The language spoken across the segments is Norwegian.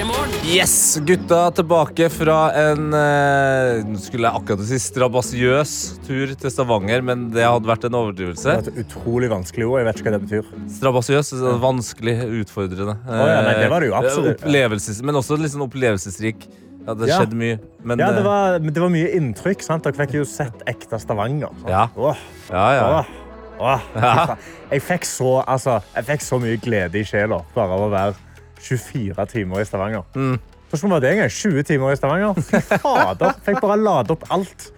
Yes, gutta tilbake fra en eh, skulle jeg akkurat si strabasiøs tur til Stavanger, men det hadde vært en overdrivelse. Det var et utrolig vanskelig ord. Jeg vet ikke hva det betyr. Strabasiøs, vanskelig, utfordrende. ja, nei, det var det jo Eh, absolutt. Opplevelses, men også litt sånn opplevelsesrik. Ja, det Ja. skjedde mye. Men Ja, det var, men det var mye inntrykk. sant? Dere fikk jo sett ekte Stavanger. sant? Ja. Åh, ja, ja. åh, åh. Jeg fikk, så, altså, jeg fikk så mye glede i sjela bare av å være 24 timer i Stavanger. Mm. Hvordan var det engang? 20 timer i Stavanger? Fader. Fikk bare lade opp alt.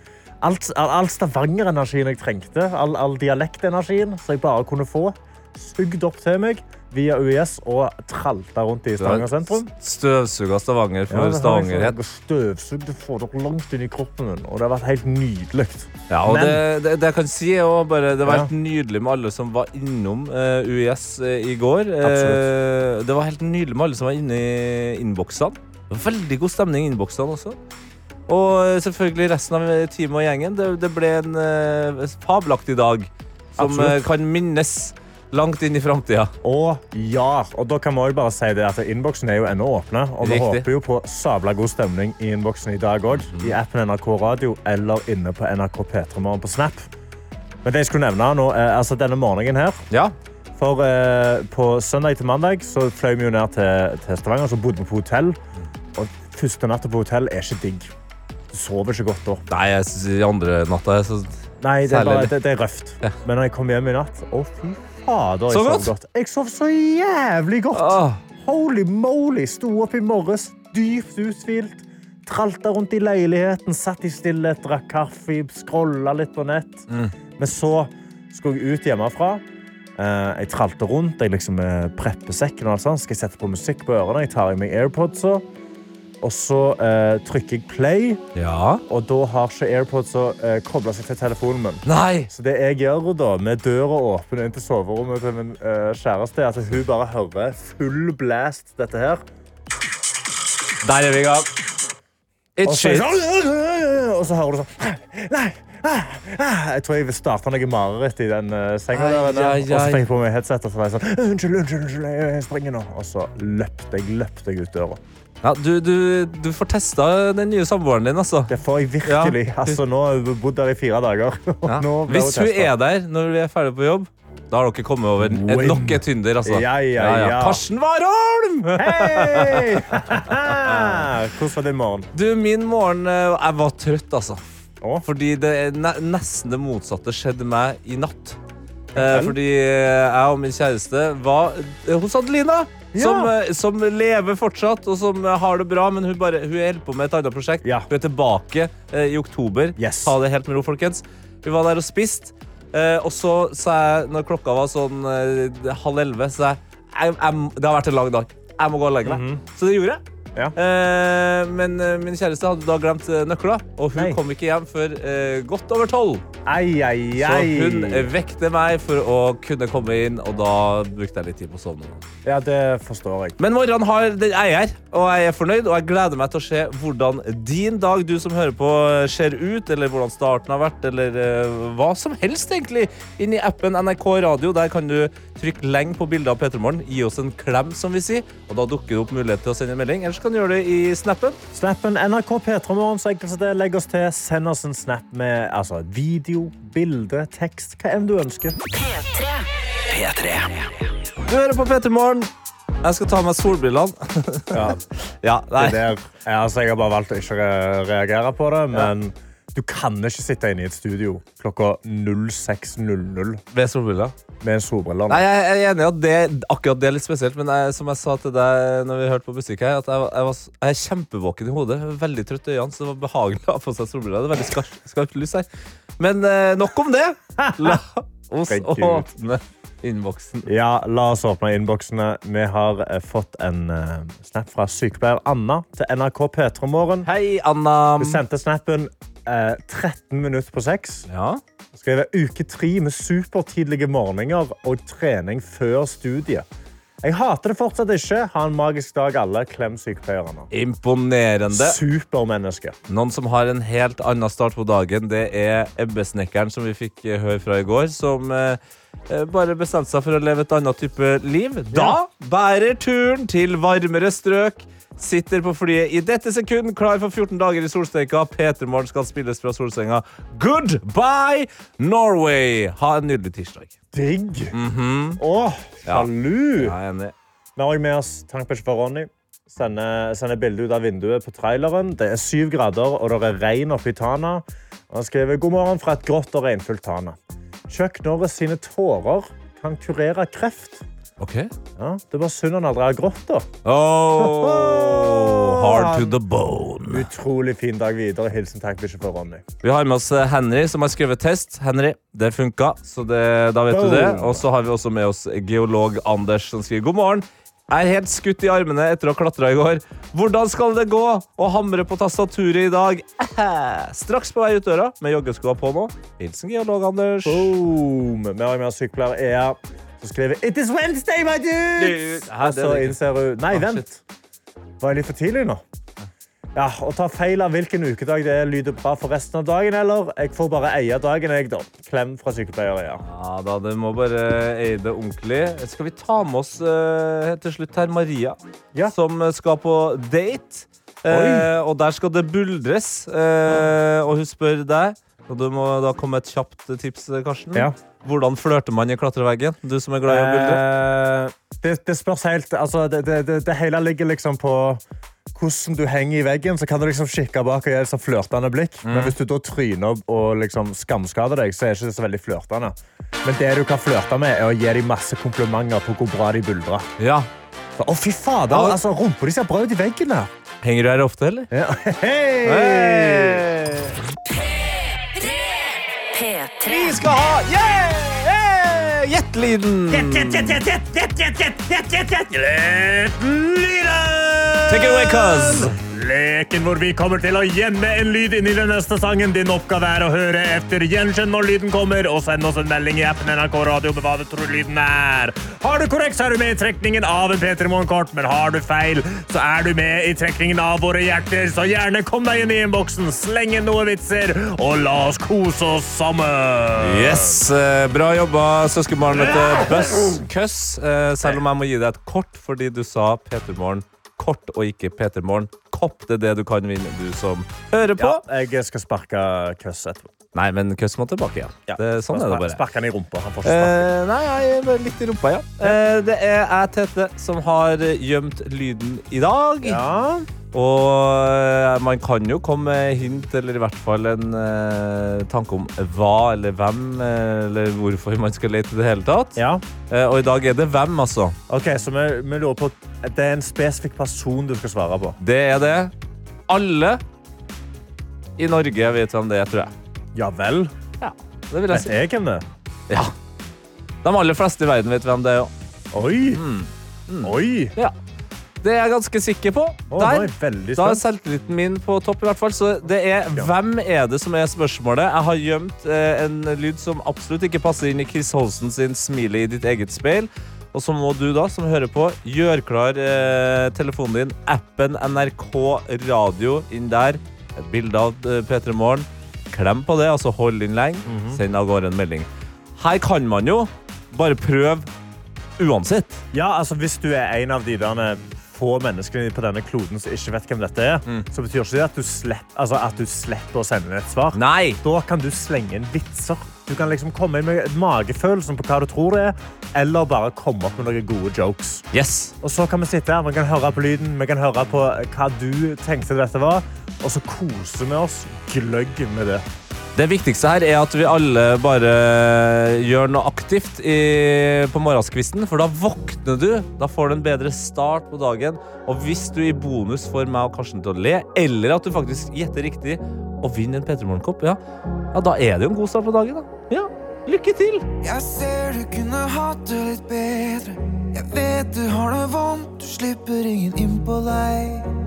Alt, all, all Stavanger-energien jeg trengte. All, all dialektenergien som jeg bare kunne få. Sugd opp til meg via UiS og tralta rundt i Stavanger sentrum. Støvsuga Stavanger for Ja, stavangerhet. Støvsugd det får dere langt inn i kroppen min, og det har vært helt nydelig. Ja, og Men- det, det, det jeg kan si er også bare, Det var helt nydelig med alle som var innom uh, UiS uh, i går. Uh, det var helt nydelig med alle som var inne i innboksene. Veldig god stemning i innboksene også. Og eh, selvfølgelig resten av teamet og gjengen. Det, det ble en eh, fabelaktig dag som eh, kan minnes langt inn i framtida. Og ja, og da kan vi også bare si det at innboksen er jo ennå åpne, og vi Riktig. håper jo på sabla god stemning i innboksen i dag òg. I appen NRK Radio eller inne på NRK P3 Morgen på Snap. Men det jeg skulle nevne nå, er, altså denne morgenen her Ja. For eh, på søndag til mandag så fløy vi jo ned til, til Stavanger, så bodde vi på hotell. Og første natta på hotell er ikke digg. Du sover ikke godt da. Nei, jeg synes andre natta er så Nei, det er, bare, det, det er røft. Ja. Men når jeg kom hjem i natt Å, fy fader, jeg Så sov godt? godt. Jeg sov så jævlig godt. ah, Holy moly! Sto opp i morges, dypt uthvilt. Tralta rundt i leiligheten, satt i stillhet, drakk kaffe, scrolla litt på nett. Mm. Men så skulle jeg ut hjemmefra. Eh, jeg tralte rundt, jeg liksom eh, prepper sekken og alt sånt. Skal jeg sette på musikk på ørene, jeg tar i meg AirPods. Og så eh, trykker jeg play, Ja. og da har ikke AirPods uh, kobla seg til telefonen min. Nei! Så det jeg gjør da, med døra åpen inn til soverommet til min eh, kjæreste, er at hun bare hører full blast dette her. Der er vi i gang. It's shit. og så hører du sånn Nei! ah, ah. Jeg tror jeg vil starte noe mareritt i den uh, senga. Der, og så fikk jeg på meg headset, og så var jeg sånn Unnskyld, unnskyld, unnskyld, jeg springer nå. Og så løpte jeg, løpte jeg ut døra. Ja, du, du, du får testa den nye samboeren din, altså. Det får jeg virkelig. Ja. Altså, nå har jeg bodd der i fire dager. Ja. Hvis hun er der når vi er ferdig på jobb, da har dere kommet over en- Win. nok et Tinder. Altså. Ja, ja, ja. Karsten Warholm! Hei! Hvordan var din morgen? Du, min morgen eh, Jeg var trøtt, altså. Å? Fordi det nesten det motsatte skjedde meg i natt. Eh, fordi eh, jeg og min kjæreste var eh, hos Adelina. Ja. Som, eh, som lever fortsatt, og som eh, har det bra, men hun, bare, hun holder på med et annet prosjekt. Ja. Hun er tilbake eh, i oktober. Yes. Ta det helt med ro, folkens. Vi var der og spiste. Eh, og så sa jeg, når klokka var sånn halv elleve, sa jeg, jeg, jeg Det har vært en lang dag. Jeg må gå og legge meg. Så det gjorde jeg. Ja. Eh, men eh, min kjæreste hadde da glemt eh, nøkler, og hun Nei. kom ikke hjem før eh, godt over tolv. Ei, ei, Så hun vekte meg for å kunne komme inn, og da brukte jeg litt tid på å sovne. Ja, det forstår jeg. Men morgenen har den eier, er, og jeg er fornøyd, og jeg gleder meg til å se hvordan din dag, du som hører på, ser ut, eller hvordan starten har vært, eller eh, hva som helst, egentlig. Inn i appen NRK Radio, der kan du trykke lenge på bildet av Peter Morgen, gi oss en klem, som vi sier, og da dukker det opp mulighet til å sende en melding. Ellers kan du gjøre det i snappen. Snappen NRK P3morgen, så enkelt som det. Legg oss til. Send oss en snap med altså, video, bilde, tekst, hva enn du ønsker. P3. P3. Du hører på Peter Morgen. Jeg skal ta av meg solbrillene. Ja, ja, nei. det det. ja, altså, jeg har bare valgt å ikke re reagere på det, men du kan ikke sitte inne i et studio klokka 06.00 Med solbriller. med solbriller. Nei, jeg er enig i at det, akkurat det er litt spesielt, men jeg, som jeg sa til deg når vi hørte på musikk her, at jeg, jeg, var, jeg er kjempevåken i hodet. Veldig trøtt i øynene, så det var behagelig å ha på seg solbriller. Det er veldig skarpt, skarpt lys her. Men eh, nok om det. La oss åpne innboksen. Ja, la oss åpne innboksene. Vi har eh, fått en eh, snap fra sykepleier Anna til NRK P3morgen. Hei, Anna. Hun sendte snappen eh, 13 minutter på seks. Ja. Skriver uke tre med supertidlige morgener og trening før studiet. Jeg hater det fortsatt ikke. Ha en magisk dag, alle. Klem sykepleierne. Imponerende. Supermenneske. Noen som har en helt annen start på dagen, det er ebbesnekkeren som vi fikk eh, høre fra i går, som eh, bare bestemte seg for å leve et annet type liv. Da bærer turen til varmere strøk. Sitter på flyet i dette sekund, klar for 14 dager i solsteika. Peter Morgen skal spilles fra solsenga. Goodbye, Norway! Ha en nydelig tirsdag. Digg. Mm -hmm. Ja. sjalu. Er enig. Vi har også med oss tankbikkje for Ronny. Sender, sender bilde ut av vinduet på traileren. Det er syv grader, og det er regn oppe i Tana. Og han skriver god morgen fra et grått og regnfullt Tana. Chuck Norris sine tårer kan kurere kreft. OK. Ja, det var synd han aldri har grått. da. Oh, hard to the bone. Utrolig fin dag videre. Hilsen tankbikkje for Ronny. Vi har med oss eh, Henry, som har skrevet test. Henry, det funka, så det, da vet du det. Og så har vi også med oss geolog Anders, som skriver god morgen. Jeg er helt skutt i armene etter å ha klatra i går. Hvordan skal det gå å hamre på tastaturet i dag? Straks på vei ut døra med joggeskoa på nå. Hilsen geolog Anders. Boom! Vi har med oss sykepleier Ea, som skriver It is Wednesday, my dudes! Du, her, Og er så innser hun Nei, Ah, vent. Var jeg litt for tidlig nå? Ja, Å ta feil av hvilken ukedag det er, lyder bra for resten av dagen, eller jeg får bare eie dagen, jeg, da. Klem fra sykepleier Ja, Ja, da, Du må bare eie det ordentlig. Skal vi ta med oss uh, til slutt her Maria, Ja. som skal på date. Uh, og der skal det buldres. Uh, og hun spør deg, og du må da komme med et kjapt tips, Karsten. Ja. Hvordan flørter man i klatreveggen? Du som er glad i å buldre. Det, det spørs helt altså, det, det, det, det hele ligger liksom på hvordan du henger i veggen. Så kan du liksom kikke bak og gi et sånn flørtende blikk. Mm. Men hvis du da tryner opp og liksom skamskader deg, så er det ikke så veldig flørtende. Men det du kan flørte med, er å gi dem masse komplimenter på hvor bra de buldrer. Ja. Så, Å, fy fader! Ja. Altså, Rumpa di ser bra ut i veggen her. Henger du her ofte, eller? Ja. Hei! P3. Vi skal ha yeah! yeah! Gjettelyden! Take it away, cuz! Leken hvor vi kommer til å gjemme en lyd inn i den neste sangen. Din oppgave er å høre etter gjenkjenn når lyden kommer, og send oss en melding i appen NRK Radio med hva du tror lyden er. Har du korrekt, så er du med i trekningen av en P3 Morgen-kort, men har du feil, så er du med i trekningen av våre hjerter. Så gjerne kom deg inn i innboksen, sleng inn noen vitser, og la oss kose oss sammen. Yes, eh, Bra jobba, søskenbarnet til Buss Køss. Eh, selv om jeg må gi deg et kort fordi du sa Petermorgen kort og ikke Petermorgen kopp. Det er det du kan vinne, du som hører på. Ja, jeg skal sparke køss etterpå. Nei, men Køss må tilbake igjen. Ja. Det, sånn er det bare. Sparke han i rumpa. Han får ikke sparke. Eh, nei, jeg bare litt i rumpa, ja. Eh, det er jeg, Tete, som har gjemt lyden i dag. Ja. Og eh, man kan jo komme med hint, eller i hvert fall en eh, tanke om hva eller hvem eh, eller hvorfor man skal lete i det hele tatt. ja. Eh, og i dag er det hvem, altså. Ok, så vi, vi lurer på Det er en spesifikk person du skal svare på. Det er det. Alle i Norge vet hvem det er, tror jeg. Ja vel? Ja, Det vil jeg Vet si. jeg hvem det er? Ja. De aller fleste i verden vet hvem det er. Oi! Mm. Oi! Det er jeg ganske sikker på. Oh, er Der. Da er selvtilliten min på topp. i hvert fall Så det er Ja. Hvem er det som er spørsmålet? Jeg har gjemt eh, en lyd som absolutt ikke passer inn i Chris Holsen sin smile i ditt eget speil. Og så må du da, som hører på, gjøre klar eh, telefonen din, appen NRK Radio inn der. Et bilde av eh, P3 Morgen. Klem på det, altså hold inn lenge. Mhm. Send av gårde en melding. Her kan man jo bare prøve uansett. Ja, altså Hvis du er en av de der få menneskene på denne kloden som ikke vet hvem dette er, Mm. så betyr ikke det at du, slepp, altså, at du slipper å sende et svar. Nei! Da kan du slenge inn vitser. Du kan liksom komme inn med magefølelsen på hva du tror det er, eller bare komme opp med noen gode jokes. Yes. Og så kan vi sitte her, vi kan høre på lyden, vi kan høre på hva du tenkte dette var, og så koser vi oss gløgg med det. Det viktigste her er at vi alle bare gjør noe aktivt i, på morgenskvisten, for da våkner du. Da får du en bedre start på dagen. Og hvis du i bonus får meg og Karsten til å le, eller at du faktisk gjetter riktig og vinner en P3 Morgen-kopp, ja, ja, da er det jo en god start på dagen. da. Ja, Lykke til! Jeg ser du kunne hatt det litt bedre. Jeg vet du har det vondt, du slipper ingen inn på deg.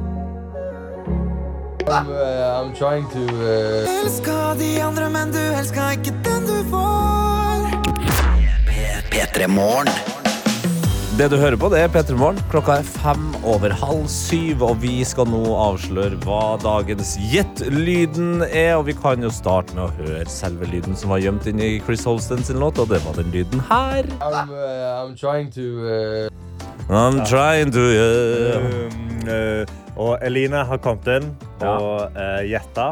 I'm, uh, I'm trying to. Uh... Elska de andre, men du elska ikke den du var. P3 Morgen. Det du hører på, det er P3 Morgen. Klokka er fem over halv syv, og vi skal nå avsløre hva dagens Gjett-lyden er. Og vi kan jo starte med å høre selve lyden som var gjemt inni Chris Holsten sin låt, og det var den lyden her. I'm, uh, I'm trying to. Uh, I'm trying to uh... Um, eh, og Eline har kommet inn og uh, gjetta.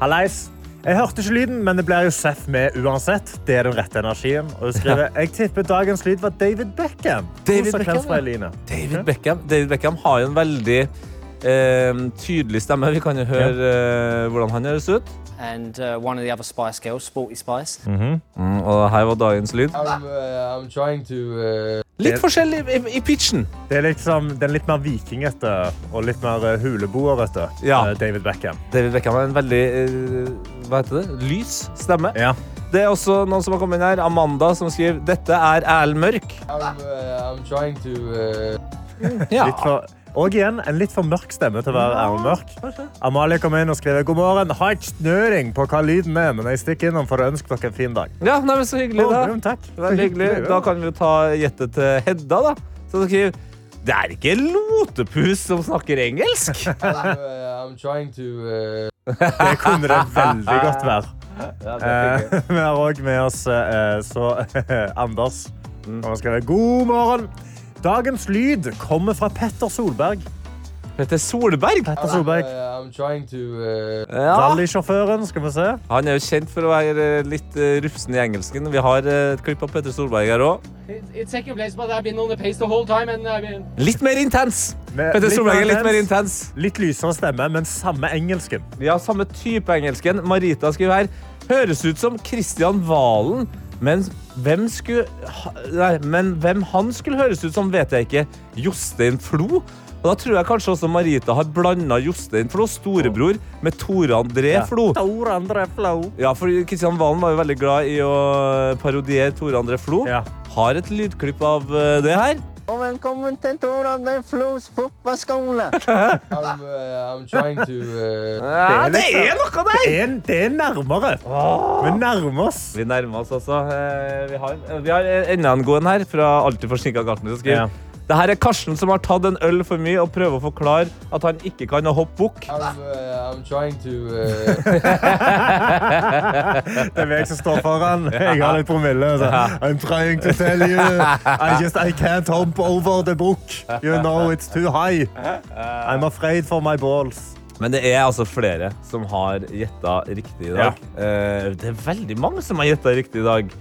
Hallais. Jeg hørte ikke lyden, men det blir jo Seth med uansett. Det er den rette energien. Og hun skriver jeg tipper dagens lyd var David Beckham. David Beckham, ja. David Beckham. David Beckham har jo en veldig eh, tydelig stemme. Vi kan jo høre eh, hvordan han høres ut. and uh, one of the other Spice Girls, Sporty Spice. Mm, og her var dagens lyd. I'm, uh, I'm Litt forskjellig i, i pitchen. Det er liksom, den litt mer vikingete og litt mer uh, huleboerete. Ja. eh, David Beckham. David Beckham har en veldig eh, hva heter det? lys stemme. Ja. Det er også noen som har kommet inn her. Amanda som skriver dette er Erlend Mørk. I'm, uh, I'm trying to. Uh, Ja. Litt for, og igjen, en litt for mørk stemme til å være Erlend Mørk. Amalie kom inn og skrev god morgen. Har ikke snøring på hva lyden er, men jeg stikker innom for å ønske dere en fin dag. ja, nei, men Så hyggelig, da. Oh, takk. Veldig hyggelig. Da kan vi jo ta gjette til Hedda, da. Så skriver det er ikke Lotepus som snakker engelsk. I'm, uh, trying to. Uh, Det kunne det veldig godt være. Ja, det Eh, vi har òg med oss eh, så Anders. Og han skriver god morgen. Dagens lyd kommer fra Petter Solberg. Petter Solberg. Petter I'm, Solberg. uh. Uh, Ja. Rallysjåføren, skal vi se. Han er jo kjent for å være eh, litt eh, rufsen i engelsken. Vi har eh, et klipp av Petter Solberg her òg. It's second place, but I've been on the pace the whole time, and I've been. Litt mer intens. Med Petter Solberg er litt mer intens. intens. Litt lysere stemme, men samme engelsken. Ja, samme type engelsken. Marita skriver her. Høres ut som Kristian Valen, men hvem skulle Nei, men hvem han skulle høres ut som, vet jeg ikke. Jostein Flo? Og da tror jeg kanskje også Marita har blanda Jostein Flo, storebror, med Tore André Flo. Tor André Flo. Ja, for Kristian Valen var jo veldig glad i å parodiere Tore André Flo. Ja. Har et lydklipp av eh, det her. Og velkommen til Tor André Flos fotballskole. I'm, uh, I'm trying to. Uh, Ja, det er noe der! Det er, det er nærmere. Vi nærmer oss. Vi nærmer oss altså. Eh, Vi har, vi har enda en god en her fra Alltid forsinka Gartner. som skriver Ja. Det her er Karsten som har tatt en øl for mye og prøver å forklare at han ikke kan hoppe bukk. Uh, I'm. Uh, Det er meg som står foran. Jeg har litt promille. Så. I'm trying to tell you. I just I can't hump over the book. You know it's too high. I'm afraid for my balls. Men det er altså flere som har gjetta riktig i dag. Eh, Det er veldig mange som har gjetta riktig i dag.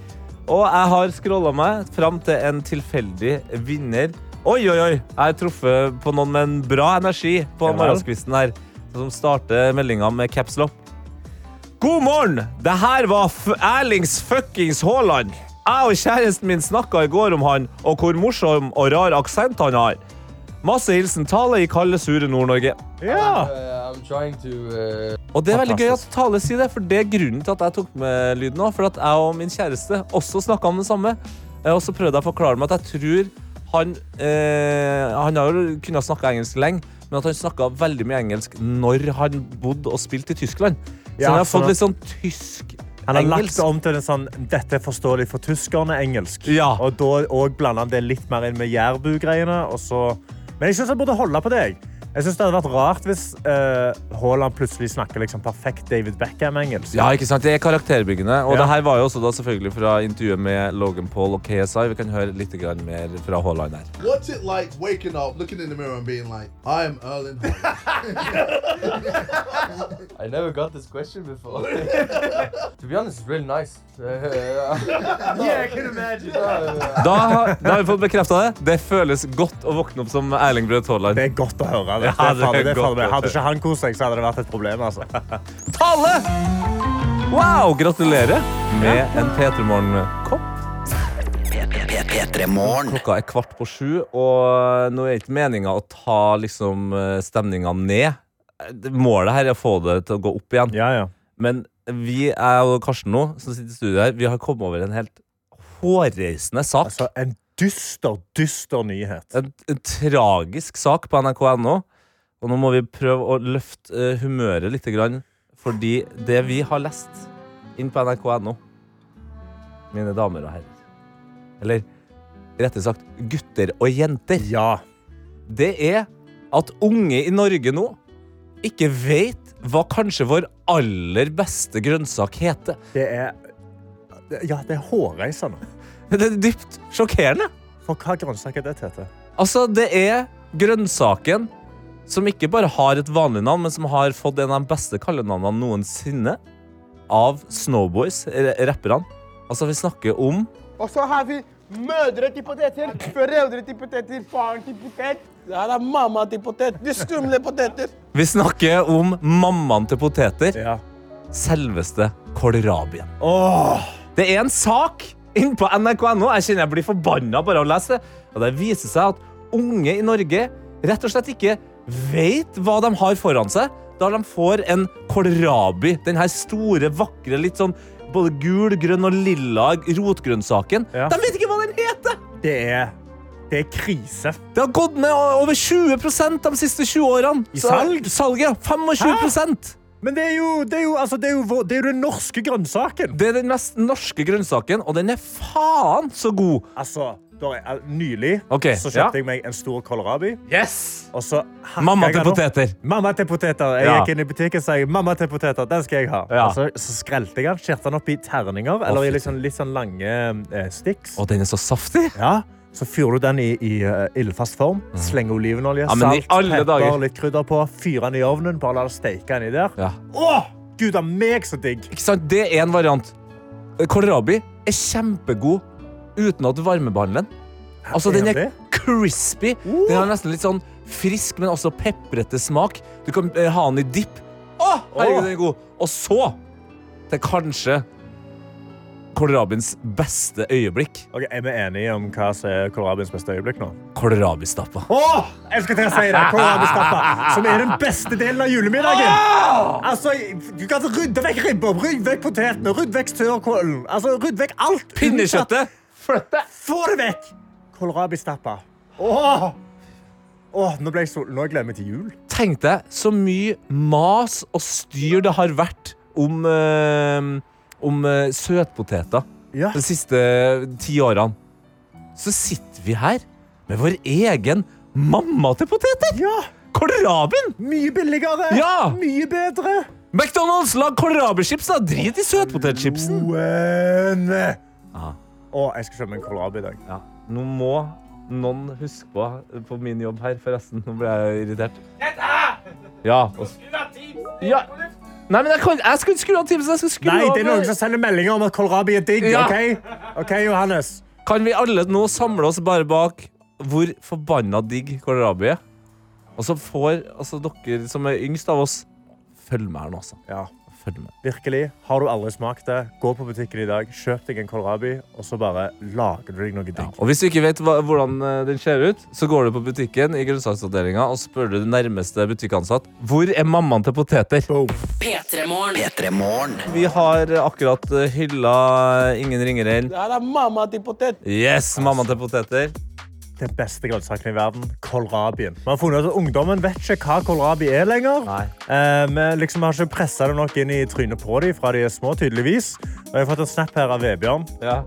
Og jeg har scrolla meg fram til en tilfeldig vinner. Oi, oi, oi! Jeg har truffet på noen med en bra energi på Ja morgenskvisten her. Som starter meldinga med caps lock. God morgen! Det her var F Erlings fuckings Haaland. Jeg og kjæresten min snakka i går om han, og hvor morsom og rar aksent han har. Masse hilsen Tale i kalde, sure Nord-Norge. Ja. uh. Uh, Og det er veldig gøy at Tale sier det, for det er grunnen til at jeg tok med lyden òg. For at jeg og min kjæreste også snakka om det samme. Eh, Og så prøvde jeg å forklare meg at jeg tror han eh, Han har jo kunnet snakke engelsk lenge, men at han snakka veldig mye engelsk når han bodde og spilte i Tyskland. Så Ja, han har sånn fått litt sånn tysk Han har lagt engelsk. det om til en sånn Dette er forståelig for tyskerne engelsk. Ja. Og da blander han det litt mer inn med jærbu-greiene. og så- Men jeg syns han burde holde på det. jeg. Jeg synes Det hadde vært rart hvis eh, Haaland plutselig snakker liksom perfekt David Beckham-engelsk. Ja, ikke sant? Det er karakterbyggende. Og Ja. det her var jo også da selvfølgelig fra intervjuet med Logan Paul og KSI. Vi kan høre litt mer fra Haaland her. What's it like waking up, looking in the mirror, and being like, "I am Erling Haaland"? I never got this question before. to be honest, it's really nice. Yeah, I can imagine. Da, har- da har vi fått bekrefta det. Det føles godt å våkne opp som Erling Braut Haaland. Det er godt å høre. Det. Det er det er er Hadde ikke han kost seg, så hadde det vært et problem. Altså. Tale! Wow, gratulerer med en P3 Morgen-kopp. Klokka er kvart på sju, og nå er ikke meninga å ta liksom stemninga ned. Målet her er å få det til å gå opp igjen. Ja, ja. Men vi, jeg og Karsten nå, som sitter i studio her, vi har kommet over en helt hårreisende sak. Altså, en dyster, dyster nyhet. en, en tragisk sak på nrk.no. Og nå må vi prøve å løfte eh, humøret litt, grann, fordi det vi har lest inn på nrk.no, mine damer og herrer Eller rettere sagt gutter og jenter, Ja. det er at unge i Norge nå ikke vet hva kanskje vår aller beste grønnsak heter. Det er Ja, det er hårreisende. Det er dypt sjokkerende. For hva grønnsak er det, Tete? Altså, det er grønnsaken som ikke bare har et vanlig navn, men som har fått en av de beste kallenavnene noensinne av Snowboys, rapperne. Altså, vi snakker om Og så har vi mødre til poteter, foreldre til poteter, faren til potet. Ja, det er mamma til potet. De skumle poteter. Vi snakker om mammaen til poteter. Ja. Selveste kålrabien. Åh! Det er en sak inne på nrk.no. Jeg kjenner jeg blir forbanna bare av å lese det. Og det viser seg at unge i Norge rett og slett ikke vet hva de har foran seg da de får en kålrabi. Den her store, vakre, litt sånn både gul, grønn og lilla rotgrønnsaken. Ja. De vet ikke hva den heter! Det er Det er krise. Det har gått ned over 20% de siste 20 årene. I salg? Salget, 25 Hæ? Men det er jo, det er jo, altså, det er jo, det er jo den norske grønnsaken. Det er den mest norske grønnsaken, og den er faen så god. Altså, er, nylig okay, så ja. kjøpte jeg meg en stor kålrabi. Yes! Og så Mamma til poteter. Mamma til poteter. Jeg Ja. gikk inn i butikken og sa mamma til poteter, den skal jeg ha. Ja. Så, så skrelte jeg den, skjærte den opp i terninger, eller i litt sånn, litt sånn lange eh, sticks. Og den er så saftig. Ja, så fyrer du den i, i uh, ildfast form, slenger olivenolje, Mhm. Ja, salt, pepper, litt krydder på, fyrer den i ovnen, bare la det steike inni der. Ja. Åh, Gud, er meg så digg! Ikke sant? Det er en variant. Kålrabi er kjempegod uten at du varmebehandler den. Altså, den er crispy. Den har nesten litt sånn frisk, men også peprete smak. Du kan eh, ha den i dipp. Å, herregud, den er god. Og så til kanskje kålrabiens beste øyeblikk. Ok, er vi enige om hva som er kålrabiens beste øyeblikk nå? Kålrabistappa. Åh, jeg skal til å si det! Kålrabistappa, som er den beste delen av julemiddagen. Altså, du kan rydde vekk ribba, rydde vekk potetene, rydde vekk størkålen. Altså, rydde vekk alt. Pinnekjøttet. Flytt det. Få det vekk! Kålrabistappa. Åh! Åh, nå ble jeg så... Nå gleder jeg meg til jul. Tenk deg så mye mas og styr det har vært om, eh, om eh, søtpoteter Ja. de siste ti årene. Så sitter vi her med vår egen mamma til poteter. Ja, Kålrabien! mye billigere. Ja. Mye bedre. McDonald's, lag kålrabichips, da! Drit i søtpotetchipsen. Men... Aha. Jeg skal kjøpe meg en kålrabi i dag. Ja. Nå må noen huske på på min jobb her, forresten. Nå ble jeg irritert. Ja. og- ja. Nei, men jeg, kan, jeg skal ikke skru av Teams. Jeg skal skru Nei, det er noen som sender meldinger om at kålrabi er digg, Ja. ok? Ok, Johannes. Kan vi alle nå samle oss bare bak hvor forbanna digg kålrabi er? Og så får altså, dere som er yngst av oss, følge med her nå, altså. Ja, Følg med. virkelig. Har du aldri smakt det, gå på butikken i dag, kjøp deg en kålrabi, og så bare lager du deg noe digg. Og hvis du ikke vet hva, hvordan eh, den ser ut, så går du på butikken i grønnsaksavdelinga og spør du den nærmeste butikkansatt hvor er mammaen til poteter. P3morgen. P3morgen. Vi har akkurat eh, hylla Ingen ringer. Ja, det er mamma til potet. Yes, mammaen til poteter. Den beste grønnsaken i verden, kålrabien. Vi har funnet at Ungdommen vet ikke hva kålrabi er lenger. Eh, vi liksom har ikke pressa det nok inn i trynet på dem fra de er små, tydeligvis. Og jeg har fått en snap her av Vebjørn, Ja.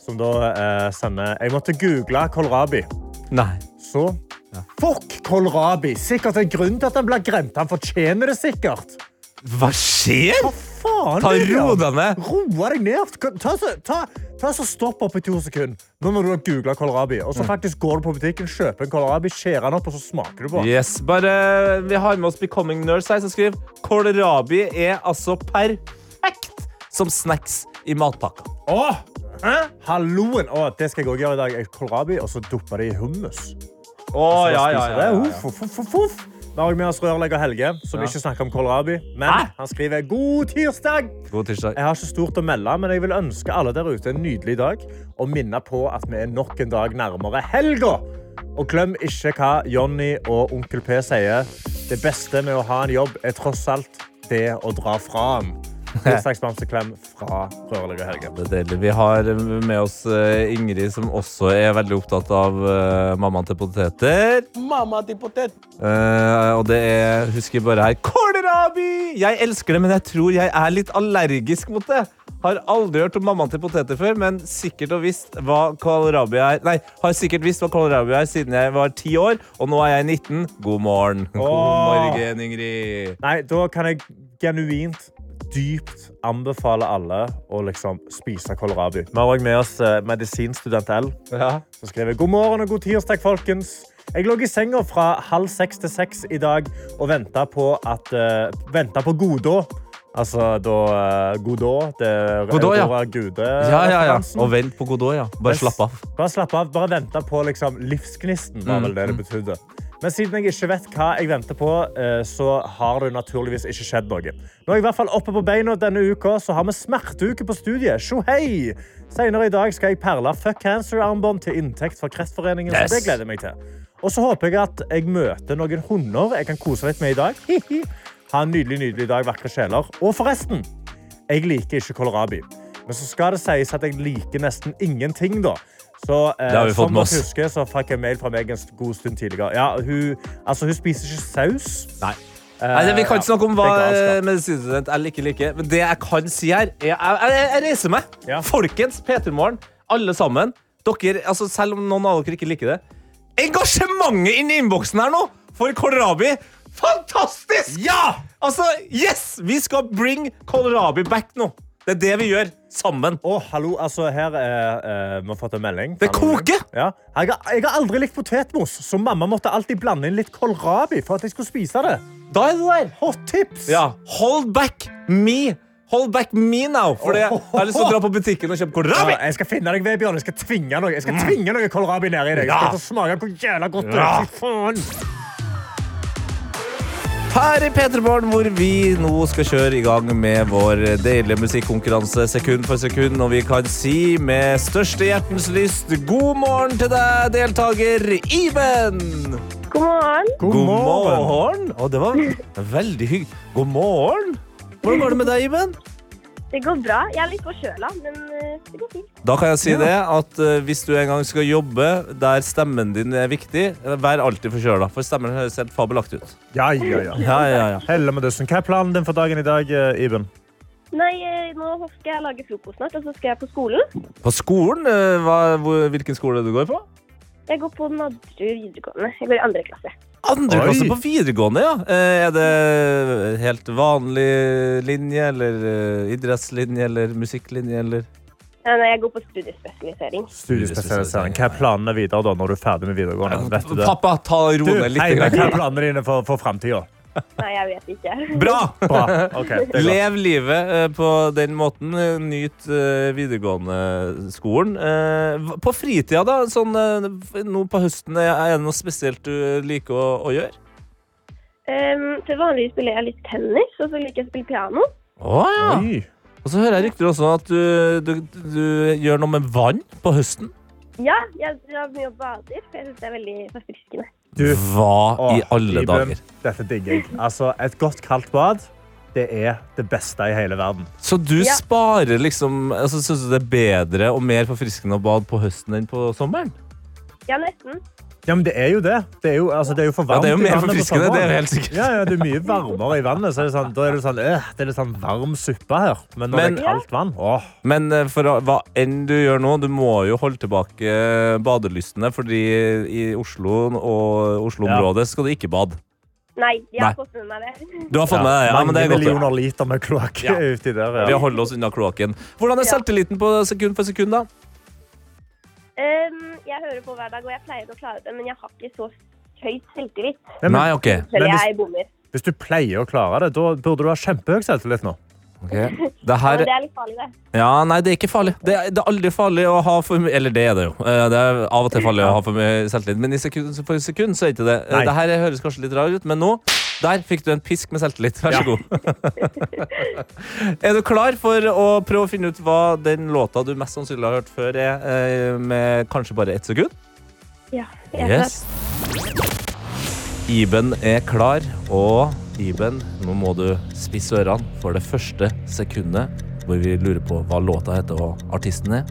som da eh, sender Jeg måtte google kålrabi. Nei. Så Fuck kålrabi! Sikkert en grunn til at han blir glemt. Han fortjener det sikkert. Hva skjer? Hva faen? Ta ro deg ned. Roa deg ned. Ta, ta, ta, ta så Stopp opp i to sekunder nå når du har googla kålrabi. Og så faktisk går du på butikken, kjøper en kålrabi, skjærer den opp, og så smaker du på den. Yes, bare Vi har med oss Becoming Nurse her, som skriver kålrabi er altså perfekt som snacks i matpakka. Åh! Halloen! Åh, det skal jeg òg gjøre i dag. Kålrabi, og så dupper det i hummus. Åh, ja, ja, ja, ja, ja, uff, uff, uff, uff. Vi har med oss rørlegger Helge, som Ja. ikke snakker om kålrabi. Men Hæ? han skriver god tirsdag. God tirsdag. Jeg har ikke stort å melde, men jeg vil ønske alle der ute en nydelig dag. Og minne på at vi er nok en dag nærmere helga. Og glem ikke hva Jonny og Onkel P sier. Det beste med å ha en jobb er tross alt det å dra fra den. Tirsdagsbamseklem fra rørlegger Helge. Det er deilig. Vi har med oss eh, Ingrid, som også er veldig opptatt av eh, mammaen til poteter. Mamma til potet. Uh, og det er, husker bare her, kålrabi! Jeg elsker det, men jeg tror jeg er litt allergisk mot det. Har aldri hørt om mammaen til poteter før, men sikkert og visst hva kålrabi er. Nei, har sikkert visst hva kålrabi er siden jeg var ti år, og nå er jeg 19. God morgen. God morgen, Ingrid. Nei, da kan jeg genuint dypt anbefale alle å liksom spise kålrabi. Vi har òg med oss eh, medisinstudent L, Ja. som skriver god morgen og god tirsdag, folkens. Jeg lå i senga fra halv seks til seks i dag og venta på at uh, på Godå. Altså da uh, Godå, det Godot, ja. Gude. Ja, ja, ja. Og vent på Godot, ja. Bare slapp av. Bare slapp av. Bare vente på liksom, livsgnisten, var vel det det betydde. Men siden jeg ikke vet hva jeg venter på, eh, så har det naturligvis ikke skjedd noe. Nå er jeg i hvert fall oppe på beina denne uka, så har vi smerteuke på studiet. Sjo, hei! Senere i dag skal jeg perle Fuck Cancer-armbånd til inntekt for Kreftforeningen. Yes. Så det gleder jeg meg til. Og så håper jeg at jeg møter noen hunder jeg kan kose litt med i dag. Hihi. Ha en nydelig, nydelig dag, vakre sjeler. Og forresten, jeg liker ikke kålrabi. Men så skal det sies at jeg liker nesten ingenting, da. Så, eh, Det har vi fått som med dere oss. husker, så fikk jeg mail fra meg en god stund tidligere. Ja, hun, altså, hun spiser ikke saus. Nei. Eh, Nei, vi kan ikke snakke om hva eh, medisinstudent eller ikke liker. Men det jeg kan si her, er jeg, jeg, jeg reiser meg. Ja. Folkens, P3morgen, alle sammen. Dere, altså, selv om noen av dere ikke liker det. Engasjementet inni innboksen her nå for kålrabi! Fantastisk! Ja! Altså, yes! Vi skal bring kålrabi back nå. Det er det vi gjør sammen. Å, hallo, altså her er, eh, Vi har fått en melding. Det koker! Ja. Jeg, har, jeg har aldri likt potetmos, så mamma måtte alltid blande inn litt kålrabi for at jeg skulle spise det. Da er det der. Hot tips! Ja, hold back me. Hold back me now. For jeg har lyst til å dra på butikken og kjøpe Ja, jeg skal finne deg, Vebjørn. Jeg skal tvinge noe, jeg skal tvinge noe kålrabi ned i deg. Jeg skal smake hvor jævla godt det er. Fy faen. Her i P3morgen, hvor vi nå skal kjøre i gang med vår deilige musikkonkurranse sekund for sekund. Og vi kan si med største hjertens lyst god morgen til deg, deltaker Iben. God morgen. God morgen. Og det var veldig hyggelig. God morgen. Hvordan går det med deg, Iben? Det går bra. Jeg er litt forkjøla, men eh, det går fint. Da kan jeg si det at eh, hvis du en gang skal jobbe der stemmen din er viktig, eh, vær alltid forkjøla, for stemmen høres helt fabelaktig ut. Ja, ja, ja. Ja, ja, ja. Helle med dussen. Hva er planen din for dagen i dag, Iben? Nei, nå skal jeg lage frokost snart, og så skal jeg på skolen. På skolen? Hva, hvor, hvilken skole du går på? Jeg går på Nadderud videregående. Jeg går i andre klasse. Andre Oi. klasse på videregående, ja. Eh, Er det helt vanlig linje, eller eh, idrettslinje, eller musikklinje, eller nei, jeg går på studiespesialisering. Studiespesialisering. Hva er planene videre da, når du er ferdig med videregående? Vet du det? Pappa, ta ro ned litt. hei, hva er planene dine for, for framtida? Nei, jeg vet ikke. Bra! Bra. Ok, det godt. Lev livet eh, på den måten. Eh, Nyt eh, videregående-skolen. Eh, På fritida, da? Sånn, nå på høsten, er det noe spesielt du liker å, å gjøre? Um, til vanlig spiller jeg litt tennis, og så liker jeg å spille piano. Å ja. Og så hører jeg rykter også at du, du, du gjør noe med vann på høsten. Ja, jeg drar mye og bader, for jeg synes det er veldig forfriskende. Du, Hva i alle Iben, dager? Dette digger jeg. Altså, et godt kaldt bad det er det beste i hele verden. Så du Ja. sparer liksom altså, Syns du det er bedre og mer forfriskende å bade på høsten enn på sommeren? Ja, nesten. Ja, men det er jo det. Det er jo, altså, det er jo for Ja, det er jo i mer forfriskende, det er helt sikkert. Ja, ja, det er mye varmere i vannet. Så er det sånn, da er det sånn, øh, det er litt sånn varm suppe her. Men når Men- det er kaldt vann, åh. Men eh, for hva enn du gjør nå, du må jo holde tilbake badelystene, fordi i Oslo og Oslo-området skal du ikke bade. Nei, jeg har Nei. fått med meg det. Du har fått med deg ja, mange men det er godt. millioner liter med kloakk Ja. uti der. Ja. Vi holder oss unna kloakken. Hvordan er selvtilliten på sekund for sekund, da? Um, jeg hører på hver dag, og jeg pleier å klare det, men jeg har ikke så høyt selvtillit. Nei, men Nei, OK. Selv Men hvis- jeg bommer. Hvis du pleier å klare det, da burde du ha kjempehøy selvtillit nå. Ok. Det Ja, her men det er litt farlig, det. Ja, nei, det er ikke farlig. Det er, det er aldri farlig å ha for mye Eller det er det jo. Eh, Det er av og til farlig å ha for mye selvtillit, men i sekund for sekund så er ikke det. Nei. Det her høres kanskje litt rar ut, men nå der fikk du en pisk med selvtillit. Vær så Ja. god. er du klar for å prøve å finne ut hva den låta du mest sannsynlig har hørt før, er, eh, med kanskje bare ett sekund? Ja, jeg er klar. Yes. Iben er klar, og Iben, nå må du spisse ørene for det første sekundet hvor vi lurer på hva låta heter og artisten er.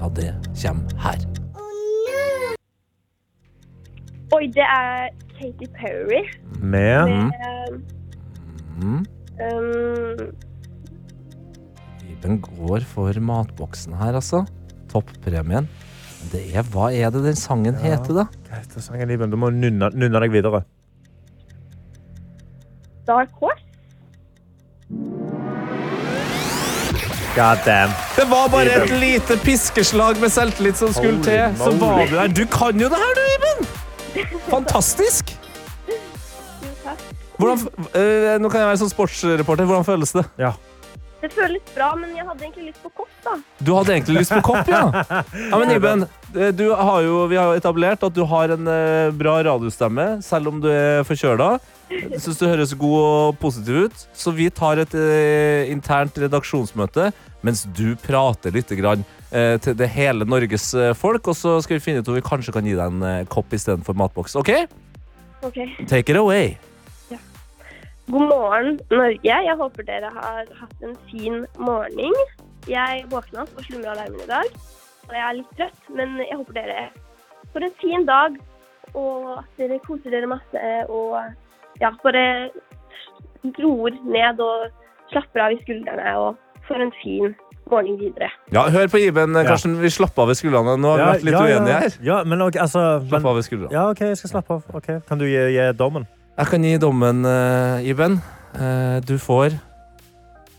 Ja, det kommer her. Oi, det er Katy Perry. Med Med, Mm. um, Iben går for matboksen her, altså. Toppremien. Det er, hva er det den sangen heter, da? Hva heter sangen, Iben? Du må nunne, nunne deg videre. Dark Horse? God damn. Det var bare et lite piskeslag med selvtillit som skulle Holy til. Så var du her. Du kan jo det her, du, Iben! Fantastisk! Jo, takk. Hvordan, eh, nå kan jeg være sånn sportsreporter. Hvordan føles det? Det føles bra, men jeg hadde egentlig lyst på kopp, da. Du hadde egentlig lyst på kopp, ja? ja men Iben, eh, du har jo, vi har jo etablert at du har en eh, bra radiostemme, selv om du er forkjøla. Syns du høres god og positiv ut. Så vi tar et eh, internt redaksjonsmøte mens du prater litt grann, til det hele Norges eh, folk. Og så skal vi finne ut om vi kanskje kan gi deg en eh, kopp istedenfor matboks. OK? Ok. Take it away. Ja. God morgen, Norge. Jeg håper dere har hatt en fin morgen. Jeg våkna opp og slumra alarmen i dag. Og jeg er litt trøtt, men jeg håper dere får en fin dag. Og at dere koser dere masse og ja, bare roer ned og slapper av i skuldrene og får en fin morgen videre. Ja, Hør på Iben, eh, Karsten. Vi slapper av ved skuldrene. Nå har vi vært litt uenige her. Ja, men, altså, Slapp men, av ved skuldrene. ja, OK, jeg skal slappe av. Okay. Kan du gi, gi dommen? Jeg kan gi dommen, uh, Iben. Uh, du får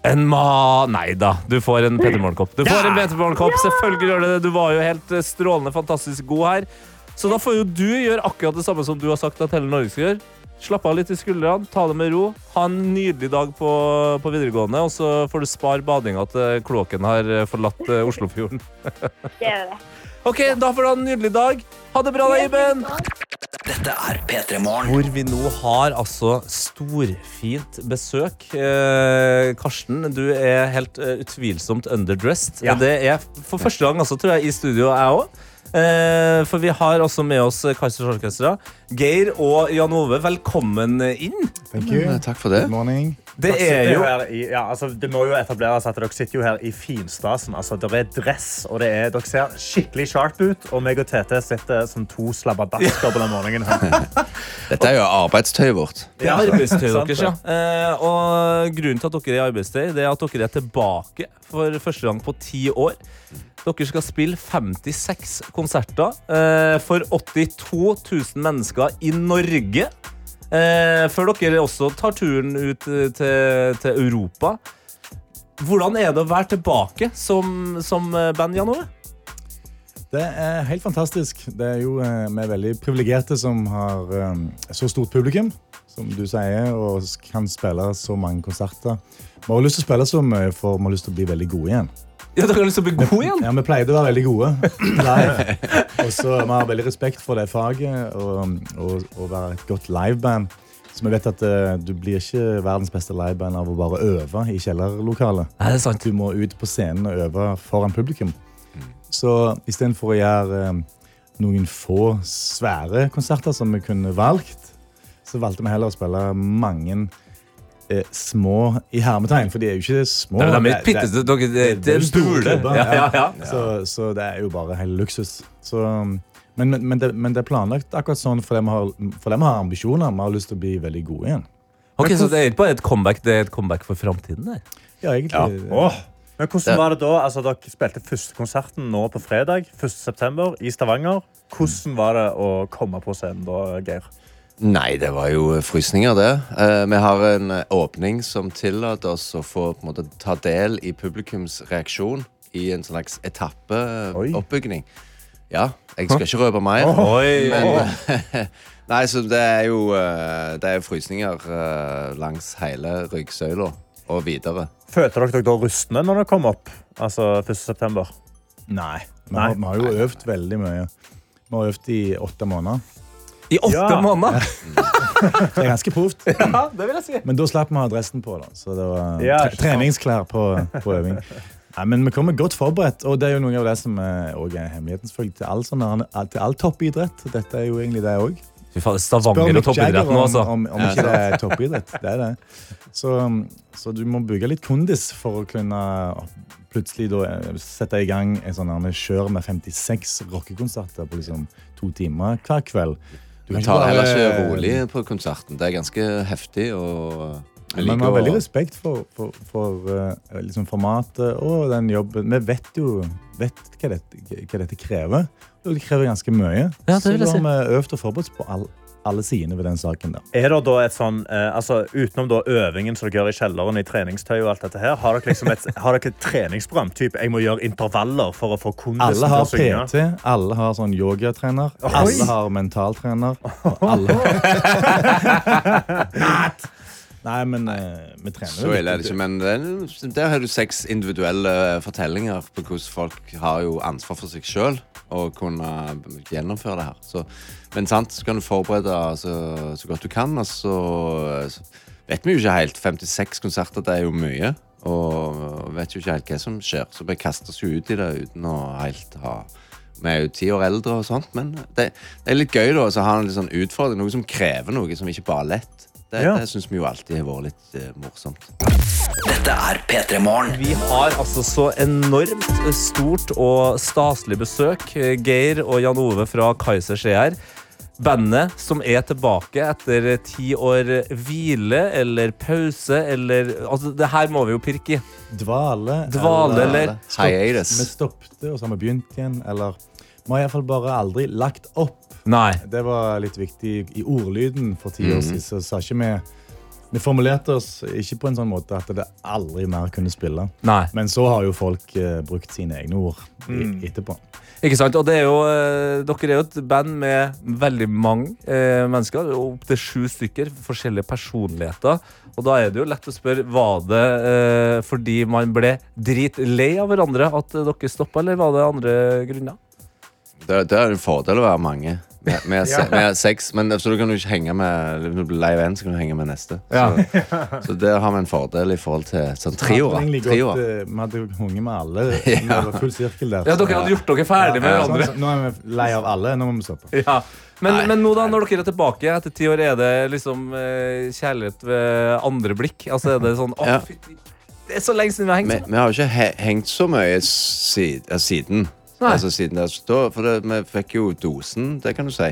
en ma... Nei da, du får en Petter Morgenkopp. Du får en Petter Morgenkopp, Selvfølgelig gjør du det. Du var jo helt strålende fantastisk god her. Så da får jo du gjøre akkurat det samme som du har sagt at hele Norge skal gjøre. Slapp av litt i skuldrene, ta det med ro. Ha en nydelig dag på, på videregående, og så får du spare badinga til kloakken har forlatt eh, Oslofjorden. Er. OK, da får du ha en nydelig dag. Ha det bra, da, Iben. Dette er P3 Morgen. Hvor vi nå har altså storfint besøk. Eh, Karsten, du er helt eh, utvilsomt underdressed. Ja. Det er for første gang altså, tror jeg, i studio, jeg òg. Eh, for vi har også med oss Kaizers Orkestra. Geir og Jan Ove, velkommen inn. Thank you. Takk for det. Det er jo i, ja, altså, Det må jo etableres at dere sitter jo her i finstasen. Altså, det er dress, og det er, dere ser skikkelig sharp ut. Og meg og Tete sitter som to slabbadasker på den morgenen. her. Dette er jo arbeidstøyet vårt. Det er arbeidstøyet deres, ja. Eh, og grunnen til at dere er i arbeidstøy, det er at dere er tilbake for første gang på ti år. Dere skal spille 56 konserter eh, for 82 000 mennesker i Norge. Eh, før dere også tar turen ut eh, til, til Europa. Hvordan er det å være tilbake som, som eh, band, Jan Ove? Det er helt fantastisk. Det er jo, eh, vi er veldig privilegerte som har så stort publikum, som du sier, og kan spille så mange konserter. Vi har lyst til å spille så mye, for vi har lyst til å bli veldig gode igjen. Ja, Dere har lyst til å bli gode igjen? Ja, Vi pleide å være veldig gode live. Og så Vi har veldig respekt for det faget og, og være et godt liveband. Så vi vet at uh, du blir ikke verdens beste liveband av å bare øve i kjellerlokalet. Er det sant? Du må ut på scenen og øve foran publikum. Så istedenfor å gjøre uh, noen få svære konserter som vi kunne valgt, så valgte vi heller å spille mange eh, små i hermetegn, for de er jo ikke små. Nei, de er Det- det- pitteste- dere- det- det er en bule. Ja, ja, ja. Så, så det er jo bare helt luksus. Så, men, men, men, det, men det er planlagt akkurat sånn fordi vi har, fordi vi har ambisjoner. Vi har lyst til å bli veldig gode igjen. Ok, Så det er ikke bare et comeback, det er et comeback for framtiden? Ja, egentlig. Åh. Men hvordan var det da? Altså, dere spilte første konserten nå på fredag 1. september, i Stavanger. Hvordan var det å komme på scenen da, Geir? Nei, det var jo frysninger, det. Eh, vi har en åpning som tillater oss å få på en måte, ta del i publikums reaksjon i en slags etappeoppbygning. Ja, jeg skal ikke røpe mer. Oi. Men, nei, så det er jo eh, Det er frysninger eh, langs hele ryggsøyla og videre. Følte dere dere da rustne når dere kom opp? Altså 1. september? Nei. Vi har, vi har jo øvd veldig mye. Vi har øvd i åtte måneder. I åtte Ja. måneder? Det er ganske proft. Ja, det vil jeg si. Men da slapp vi å ha dressen på. da Så det var Ja, tre treningsklær på, på øving. Nei, men Vi kommer godt forberedt, og det er jo noe av det som er, også er hemmeligheten selvfølgelig, til all, sånn, til all toppidrett. Dette er jo egentlig det òg. Fy faen, Stavanger og toppidrett nå, altså. om, om Ja, ikke det er toppidrett. Det er det. Så, så du må bygge litt kondis for å kunne plutselig da eh, sette i gang en sånn her kjør med 56 rockekonserter på liksom to timer hver kveld. Du tar bare- heller ikke rolig på konserten. Det er ganske heftig og Jeg Men vi har veldig respekt for, for, for eh, liksom formatet og den jobben. Vi vet jo vet hva, dette, hva dette krever. Og det krever ganske mye. Ja, det Så vil jeg da har vi øvd og forberedt oss på all, alle sidene ved den saken. der. Er det da et sånn, eh, altså Utenom da øvingen som dere gjør i kjelleren i treningstøy, og alt dette her, har dere liksom et, har dere et treningsprogram? Typ, jeg må gjøre intervaller for å få kondisen til å synge? Alle har. PT, alle har sånn yogatrener, alle har mentaltrener. og Alle. Nei, men eh, vi trener Så ille er det ikke, men er- der har du seks individuelle fortellinger på hvordan folk har jo ansvar for seg sjøl og kunne gjennomføre det her. Så, men sant, så kan du forberede så, så godt du kan, og så, så vet vi jo ikke helt. 56 konserter, det er jo mye. Og vet jo ikke helt hva som skjer, så vi kaster oss jo ut i det uten å helt ha vi er jo ti år eldre, og sånt, men det, det er litt gøy da, å ha en litt sånn utfordring. Noe som krever noe, som ikke bare er lett. Det, Ja. det syns vi jo alltid har vært litt eh, morsomt. Dette er P3 Morgen. Vi har altså så enormt stort og staselig besøk. Geir og Jan Ove fra Kaizers er. Bandet som er tilbake etter ti år hvile eller pause eller Altså, det her må vi jo pirke i. Dvale. Dvale, eller- Hiatus. Vi stoppet, og så har vi begynt igjen. Eller vi har iallfall bare aldri lagt opp. Nei. Det var litt viktig i ordlyden for ti Mhm. år siden. Så sa ikke vi Vi formulerte oss ikke på en sånn måte at det aldri mer kunne spille. Nei. Men så har jo folk uh, brukt sine egne ord Mm. etterpå. Ikke sant? Og det er jo, uh, dere er jo et band med veldig mange uh, mennesker. Opptil sju stykker. Forskjellige personligheter. Og da er det jo lett å spørre var det fordi man ble dritlei av hverandre at dere stoppa, eller var det andre grunner? Det, det er en fordel å være mange. Med, med, se, Ja. vi er seks, men så du kan jo ikke henge med Når du blir lei av en, så kan du henge med neste. Ja. Så, så der har vi en fordel i forhold til sånn trioer. Vi hadde eh, Vi hadde jo hunget med alle. Ja. Det var full sirkel der. Ja, dere hadde gjort dere ferdig med hverandre. sånn, så Nå er vi lei av alle. Nå må vi stoppe. Ja. Men, men nå da, når dere er tilbake etter ti år, er det liksom eh, kjærlighet ved andre blikk? Altså er det sånn Å, Ja. fytti Det er så lenge siden vi har hengt Vi, sammen. vi har jo ikke he hengt så mye sid, siden. Altså siden det, da, For det, vi fikk jo dosen, det kan du si.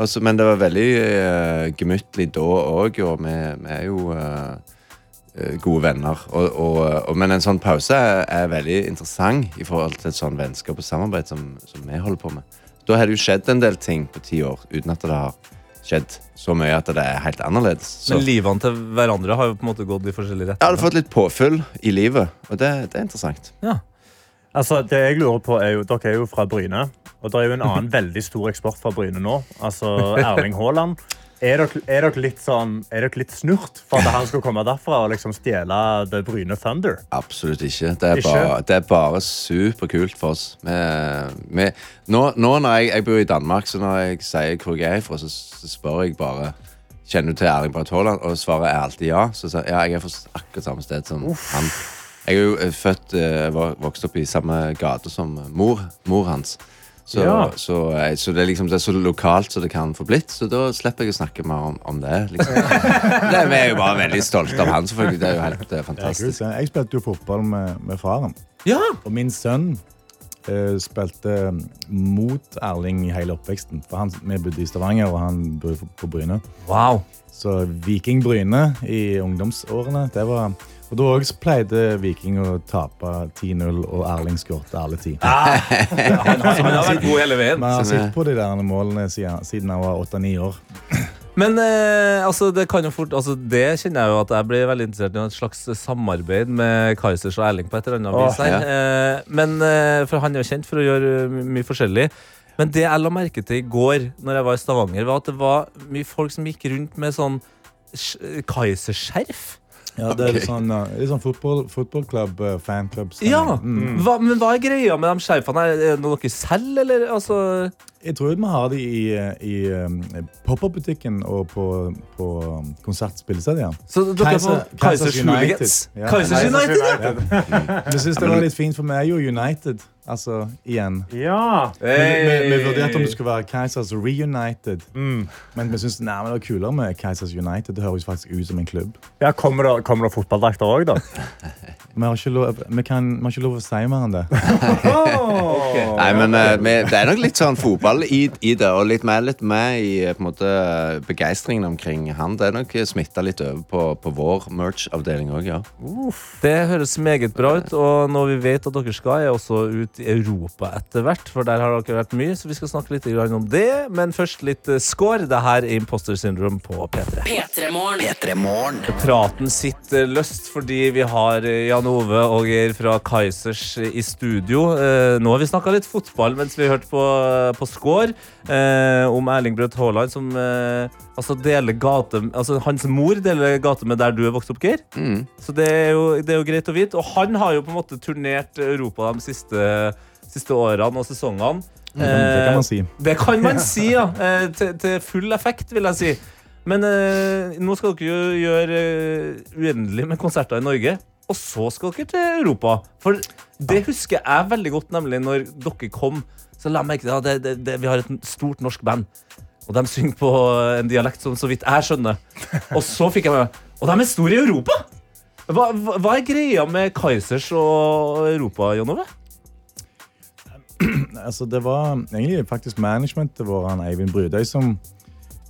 Altså, men det var veldig uh, gemyttlig da òg, og vi, vi er jo eh, gode venner. Og, og, og, men en sånn pause er, er veldig interessant i forhold til et sånn vennskap og samarbeid som, som vi holder på med. Da har det jo skjedd en del ting på ti år uten at det har skjedd så mye at det er helt annerledes. Så Men livene til hverandre har jo på en måte gått i forskjellige jeg hadde har fått litt påfyll i livet, og det, det er interessant. Altså, det jeg lurer på er jo, Dere er jo fra Bryne, og det er jo en annen veldig stor eksport fra Bryne nå. Altså Erling Haaland. Er dere, er dere litt sånn, er dere litt snurt for at han skal komme derfra og liksom stjele The Bryne Thunder? Absolutt ikke. Det er, Ikke? Bare, det er bare superkult for oss. Vi, vi, nå, nå når jeg, jeg bor i Danmark, så når jeg sier hvor jeg er fra, så, så spør jeg bare Kjenner du til Erling Braut Haaland? Og svaret er alltid ja. Så sier jeg ja, jeg er fra akkurat samme sted som han. Jeg er jo eh, født eh, vokst opp i samme gate som mor, mor hans. Så, Ja. så, eh, så det, er liksom, det er så lokalt som det kan få blitt. Så da slipper jeg å snakke mer om, om det. Liksom. det. Vi er jo bare veldig stolte av han, selvfølgelig. Det er jo helt er fantastisk. Jeg spilte jo fotball med, med faren. Ja! Og min sønn eh, spilte mot Erling i hele oppveksten. For han, vi bodde i Stavanger, og han bodde på- på Bryne. Wow. Så Viking Bryne i ungdomsårene, det var og da også pleide Viking å tape 10-0, og Erling skåret alle ti. Han, han, han har vært god hele veien. Man har sett på de der målene siden, siden han var 8-9 år. Men eh, altså, det kan jo fort altså, Det kjenner jeg jo at jeg blir veldig interessert i et slags samarbeid med Kaizers og Erling på et eller annet vis. her. Eh, men, eh, for han er jo kjent for å gjøre mye forskjellig. Men det jeg la merke til i går Når jeg var i Stavanger, var at det var mye folk som gikk rundt med sånn sk- Kaiserskjerf. Ja, det er litt sånn, uh, litt sånn fotball, fotballklubb, uh, fanklubb. Ja! Mm. Hva, men hva er greia med de skjerfene? Er det noe dere selger, eller? Altså, Jeg tror vi har det i, i um, pop-up-butikken og på, på um, så dere er på Kaisers Hooligans? Kaisers United, ja! Jeg syns det var litt fint, for vi er jo United. Altså, igjen. Ja! Vi, vi, vi vurderte om det skulle være Kaisers Reunited. Men vi syns det var kulere med Kaisers United. Det høres faktisk ut som en klubb. Ja, kommer, det, kommer det fotballdrakter òg, da? Vi har ikke lov, vi kan, vi har ikke lov å si mer enn det. Nei, men uh, vi, det er nok litt sånn fotball i, i det, og litt mer, litt mer i eh, på måte, begeistringen omkring han. Det er nok smitta litt over på, på vår merch-avdeling òg, ja. Det høres meget bra ut, og når vi vet at dere skal, er også ut i Europa etter hvert. For der har dere vært mye, så vi skal snakke litt om det. Men først litt eh, score. Det her er Imposter Syndrome på P3. P3morgen. Praten sitter løst fordi vi har eh, Jan Ove og Geir fra Kaizers i studio. Eh, nå har vi snakka litt fotball mens vi hørte på, på Score eh, om Erling Braut Haaland som eh, altså deler gate Altså hans mor deler gate med der du er vokst opp, Geir. Så det er, jo, det er jo greit å vite. Og han har jo på en måte turnert Europa de siste, siste årene og sesongene. Det kan man si. Det kan man si, ja. Eh, til, til full effekt, vil jeg si. Men eh, nå skal dere jo gjøre uh, uendelig med konserter i Norge. Og så skal dere til Europa. For det husker jeg veldig godt, nemlig når dere kom. Så la meg ikke, det, det, det, vi har et stort norsk band. Og de synger på en dialekt som så vidt jeg skjønner. Og så fikk jeg med Og de er store i Europa! Hva, hva, er greia med Kaizers og Europa, Jon Ove? altså, det var egentlig faktisk managementet vår, han Eivind Brudøy, som,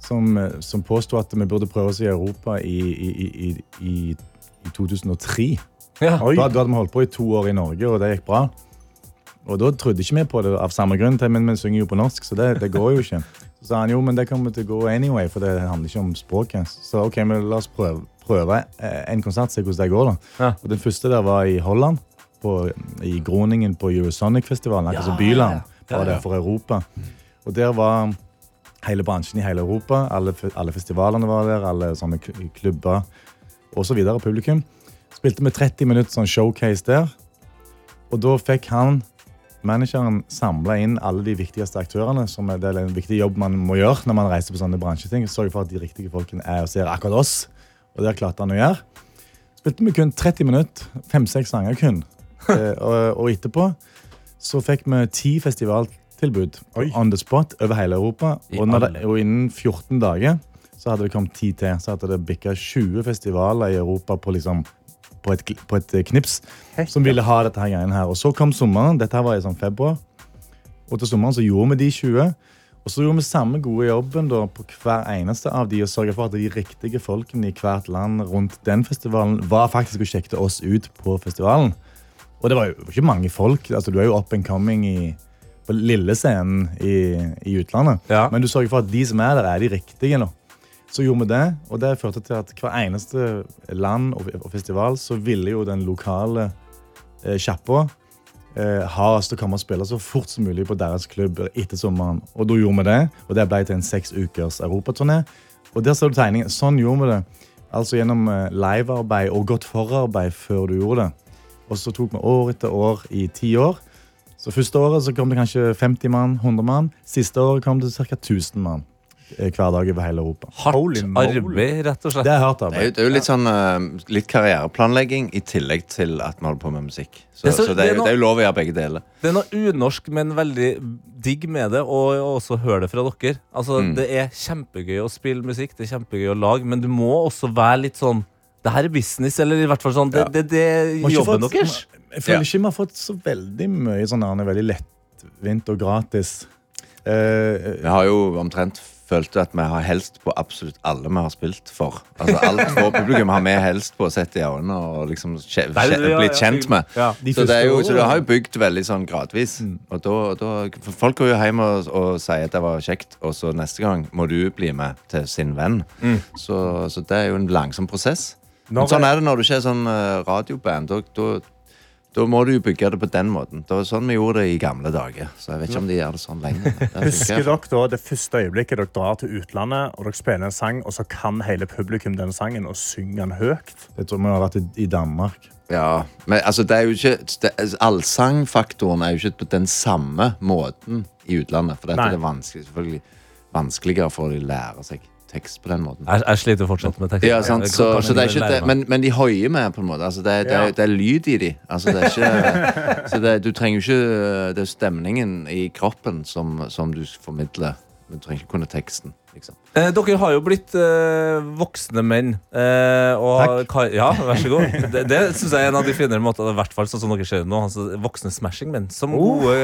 som, som påsto at vi burde prøve oss i Europa i, i, i, i, i 2003. Ja. Da, da hadde vi holdt på i to år i Norge, og det gikk bra. Og da trodde ikke vi på det av samme grunn, men vi synger jo på norsk, så det, det går jo ikke. Så sa han jo, men det kommer til å gå anyway, for det handler ikke om språket. Så ok, men la oss prøve, prøve eh, en konsert, se hvordan det går da. Ja. Og den første der var i Holland, på, i Groningen på Eurosonic-festivalen, akkurat som Byland, bare ja. der for Europa. Og der var hele bransjen i hele Europa, alle, alle festivalene var der, alle sånne klubber, og så videre, publikum. Spilte med 30 minutter sånn showcase der, og da fikk han manageren samla inn alle de viktigste aktørene. som er det er en viktig jobb man må gjøre når man reiser på sånne bransjeting. Sørge for at de riktige folkene er og ser akkurat oss. Og det klarte han å gjøre. Spilte vi kun 30 minutter. Fem-seks sanger kun. Eh, og, og etterpå så fikk vi ti festivaltilbud on the spot over hele Europa. Og, det, og innen 14 dager så hadde det kommet ti til. Så hadde det bikka 20 festivaler i Europa på liksom på et, på et knips. knips som ville ha dette her greiene her. Og så kom sommeren. Dette her var i sånn februar. Og til sommeren så gjorde vi de 20. Og så gjorde vi samme gode jobben da på hver eneste av de og sørga for at de riktige folkene i hvert land rundt den festivalen var faktisk og sjekket oss ut på festivalen. Og det var jo ikke mange folk. altså Du er jo up and coming i, på lille scenen i, i utlandet. Men du sørger for at de som er der, er de riktige. nå. Så gjorde vi det, og det førte til at hver eneste land og, festival så ville jo den lokale eh, sjappa eh, ha oss til å komme og spille så fort som mulig på deres klubb etter sommeren. Og da gjorde vi det, og det ble til en seks ukers europaturné. Og der ser du tegningen. Sånn gjorde vi det. Altså gjennom eh, livearbeid og godt forarbeid før du gjorde det. Og så tok vi år etter år i ti år. Så Første året så kom det kanskje 50 mann, 100 mann. Siste året kom det ca. 1000 mann hver dag over hele Europa. Hardt arbeid, rett og slett. Det er hardt arbeid. det er jo litt sånn eh, Litt karriereplanlegging i tillegg til at vi holder på med musikk. Så, Det er så- så, det, det er noe- det er jo lov å gjøre begge deler. Det er noe unorsk, men veldig digg med det, og også høre det fra dere. Altså, Mm. Det er kjempegøy å spille musikk, det er kjempegøy å lage, men du må også være litt sånn Det her er business, eller i hvert fall sånn. Det, det, det er jobben deres. Jeg føler ikke vi har fått så veldig mye sånn veldig lettvint og gratis. Uh, Vi har jo omtrent følt at vi har helst på absolutt alle vi har spilt for. Altså Alt vår publikum har vi helst på å sette i øynene og liksom kje, kje, blitt kjent med. Så det, jo, så det har jo bygd veldig sånn gradvis. Og da, da, folk går jo hjem og, og sier at det var kjekt, og så neste gang må du bli med til sin venn. Så, så det er jo en langsom prosess. Men sånn er- er det når du ikke er sånn eh, radioband. Da, da, må du jo bygge det på den måten. Det var sånn vi gjorde det i gamle dager. Så jeg vet ikke om de gjør det sånn lenger. Det. Husker dere da det første øyeblikket dere drar til utlandet og dere spiller en sang, og så kan hele publikum den sangen og synger den høyt? Jeg tror vi har vært i, Danmark. Ja, men altså det er jo ikke altså, Allsangfaktoren er jo ikke på den samme måten i utlandet. For dette Nei. er det vanskelig, selvfølgelig vanskeligere for de å lære seg tekst på den måten. Jeg, jeg sliter fortsatt med tekst. Ja, sant? Så, så det er ikke det, men, men de hoier med, på en måte. Altså, det, det, Ja. det er lyd i de. Altså, det er ikke, så det, du trenger jo ikke Det er stemningen i kroppen som, som du formidler. Men du trenger ikke kunne teksten. liksom. Eh, dere har jo blitt eh, voksne menn. Eh, og Takk. Ja, vær så god. Det, det synes jeg er en av de finere måtene, i hvert fall sånn som dere ser nå. Altså, voksne smashing menn. Som gode,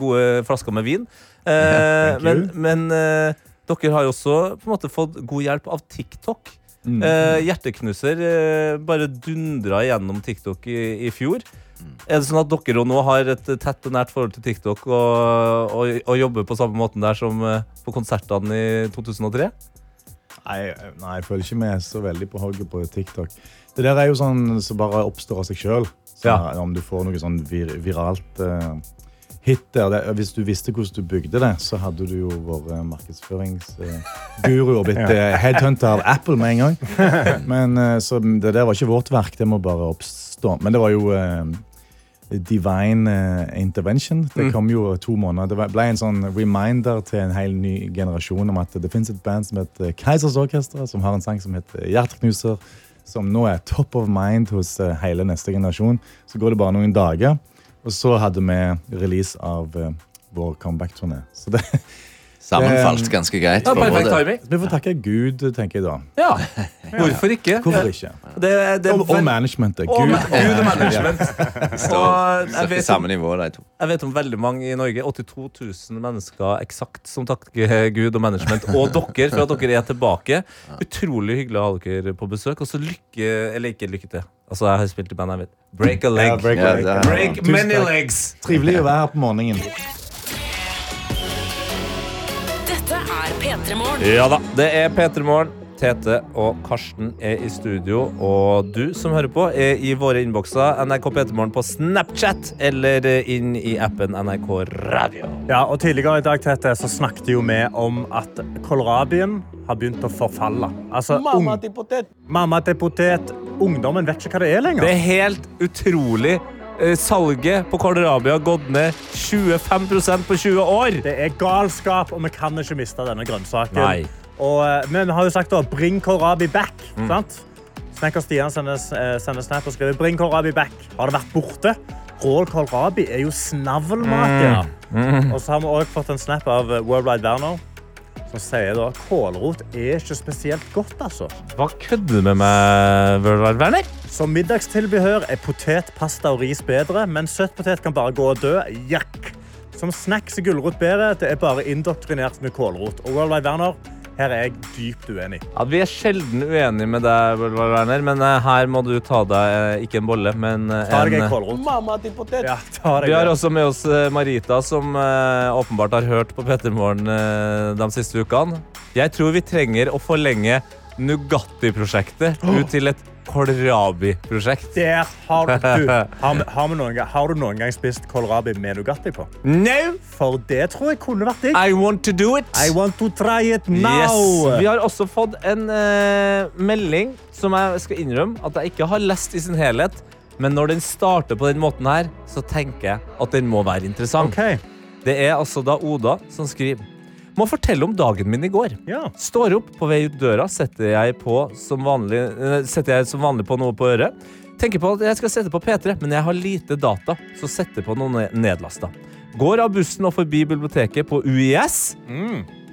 gode flasker med vin. Eh, men men eh, dere har jo også på en måte fått god hjelp av TikTok. Mm. Eh, hjerteknuser eh, bare dundra gjennom TikTok i, i fjor. Er det sånn at dere nå har et tett og nært forhold til TikTok og, og, og jobber på samme måten der som eh, på konsertene i 2003? Nei, nei, jeg føler ikke vi er så veldig på hogget på TikTok. Det der er jo sånn som bare oppstår av seg sjøl. Om du får noe sånn vir viralt eh, hit der. Det, hvis du visste hvordan du bygde det, så hadde du jo vært markedsføringsguru og blitt Ja. eh, headhunter av Apple med en gang. Men eh, Så det der var ikke vårt verk, det må bare oppstå. Men det var jo eh, Divine eh, Intervention. Det Mm. kom jo to måneder. Det ble en sånn reminder til en hel ny generasjon om at det finnes et band som heter Keisers Orkester, som har en sang som heter Hjerteknuser, som nå er top of mind hos eh, hele neste generasjon. Så går det bare noen dager, og så hadde vi release av eh, vår comeback-turné. Så det Sammenfalt ganske greit. Ja, perfekt timing. Vi får takke Gud, tenker jeg da. Ja, hvorfor ikke? Hvorfor ikke? Det, det Og, og managementet. Gud Og, Gud. Og management. Står Og jeg på vet samme om- nivå, de to. Jeg vet om veldig mange i Norge, 82 000 mennesker eksakt, som takker Gud og management og dere for at dere er tilbake. Utrolig hyggelig å ha dere på besøk. Og så lykke Eller ikke lykke til. Altså, jeg har spilt i bandet, jeg vet. Break a leg. Ja, break a leg. Break many legs. Trivelig å være her på morgenen. Ja da, det er P3 Morgen. Tete og Karsten er i studio, og du som hører på, er i våre innbokser. NRK P3 Morgen på Snapchat eller inn i appen NRK Radio. Ja, og Tidligere i dag Tete, så snakket jo vi om at kålrabien har begynt å forfalle. Altså, Mamma til potet. mamma til potet. Ungdommen vet ikke hva det er lenger. Det er helt utrolig. Eh, Salget på kålrabi har gått ned 25% på 20 år. Det er galskap, og vi kan ikke miste denne grønnsaken. Og, eh, men vi har jo sagt da, bring kålrabi back. Mm. sant? Snekker Stian sender, eh, sender snap og skriver bring kålrabi back. Har det vært borte? Rål kålrabi er jo snavlmaken. Mm. Og så har vi også fått en snap av Worldwide Werner, som sier da kålrot er ikke spesielt godt, altså. Hva kødder du med meg, Werner? Som middagstilbehør er potet, pasta og ris bedre, men søt potet kan bare gå og dø. Jakk! Som snacks er gulrot bedre. Det er bare indoktrinert med kålrot. Og Werner, her er jeg dypt uenig. Ja, vi er sjelden uenige med deg, Bølvar Werner, men eh, her må du ta deg eh, ikke en bolle, men eh, Ta deg en kålrot. Mamma til potet. Ja, Vi har også med oss Marita, som åpenbart har hørt på Petter Morgen eh, de siste ukene. Jeg tror vi trenger å forlenge Nugatti-prosjektet ut til et kålrabi-prosjekt. Der har du, har, har, vi noen, gang- har du noen gang spist kålrabi med Nugatti på? No! For det tror jeg kunne vært digg. I want to do it! I want to try it now. Yes. Vi har også fått en uh, melding som jeg skal innrømme at jeg ikke har lest i sin helhet. Men når den starter på den måten her, så tenker jeg at den må være interessant. Okay. Det er altså da Oda som skriver. Må fortelle om dagen min i går. Ja. Står opp, på vei ut døra setter jeg, på som vanlig, eh, setter jeg som vanlig på noe på øret. Tenker på at jeg skal sette på P3, men jeg har lite data, så setter på noe ned- nedlasta. Går av bussen og forbi biblioteket på UiS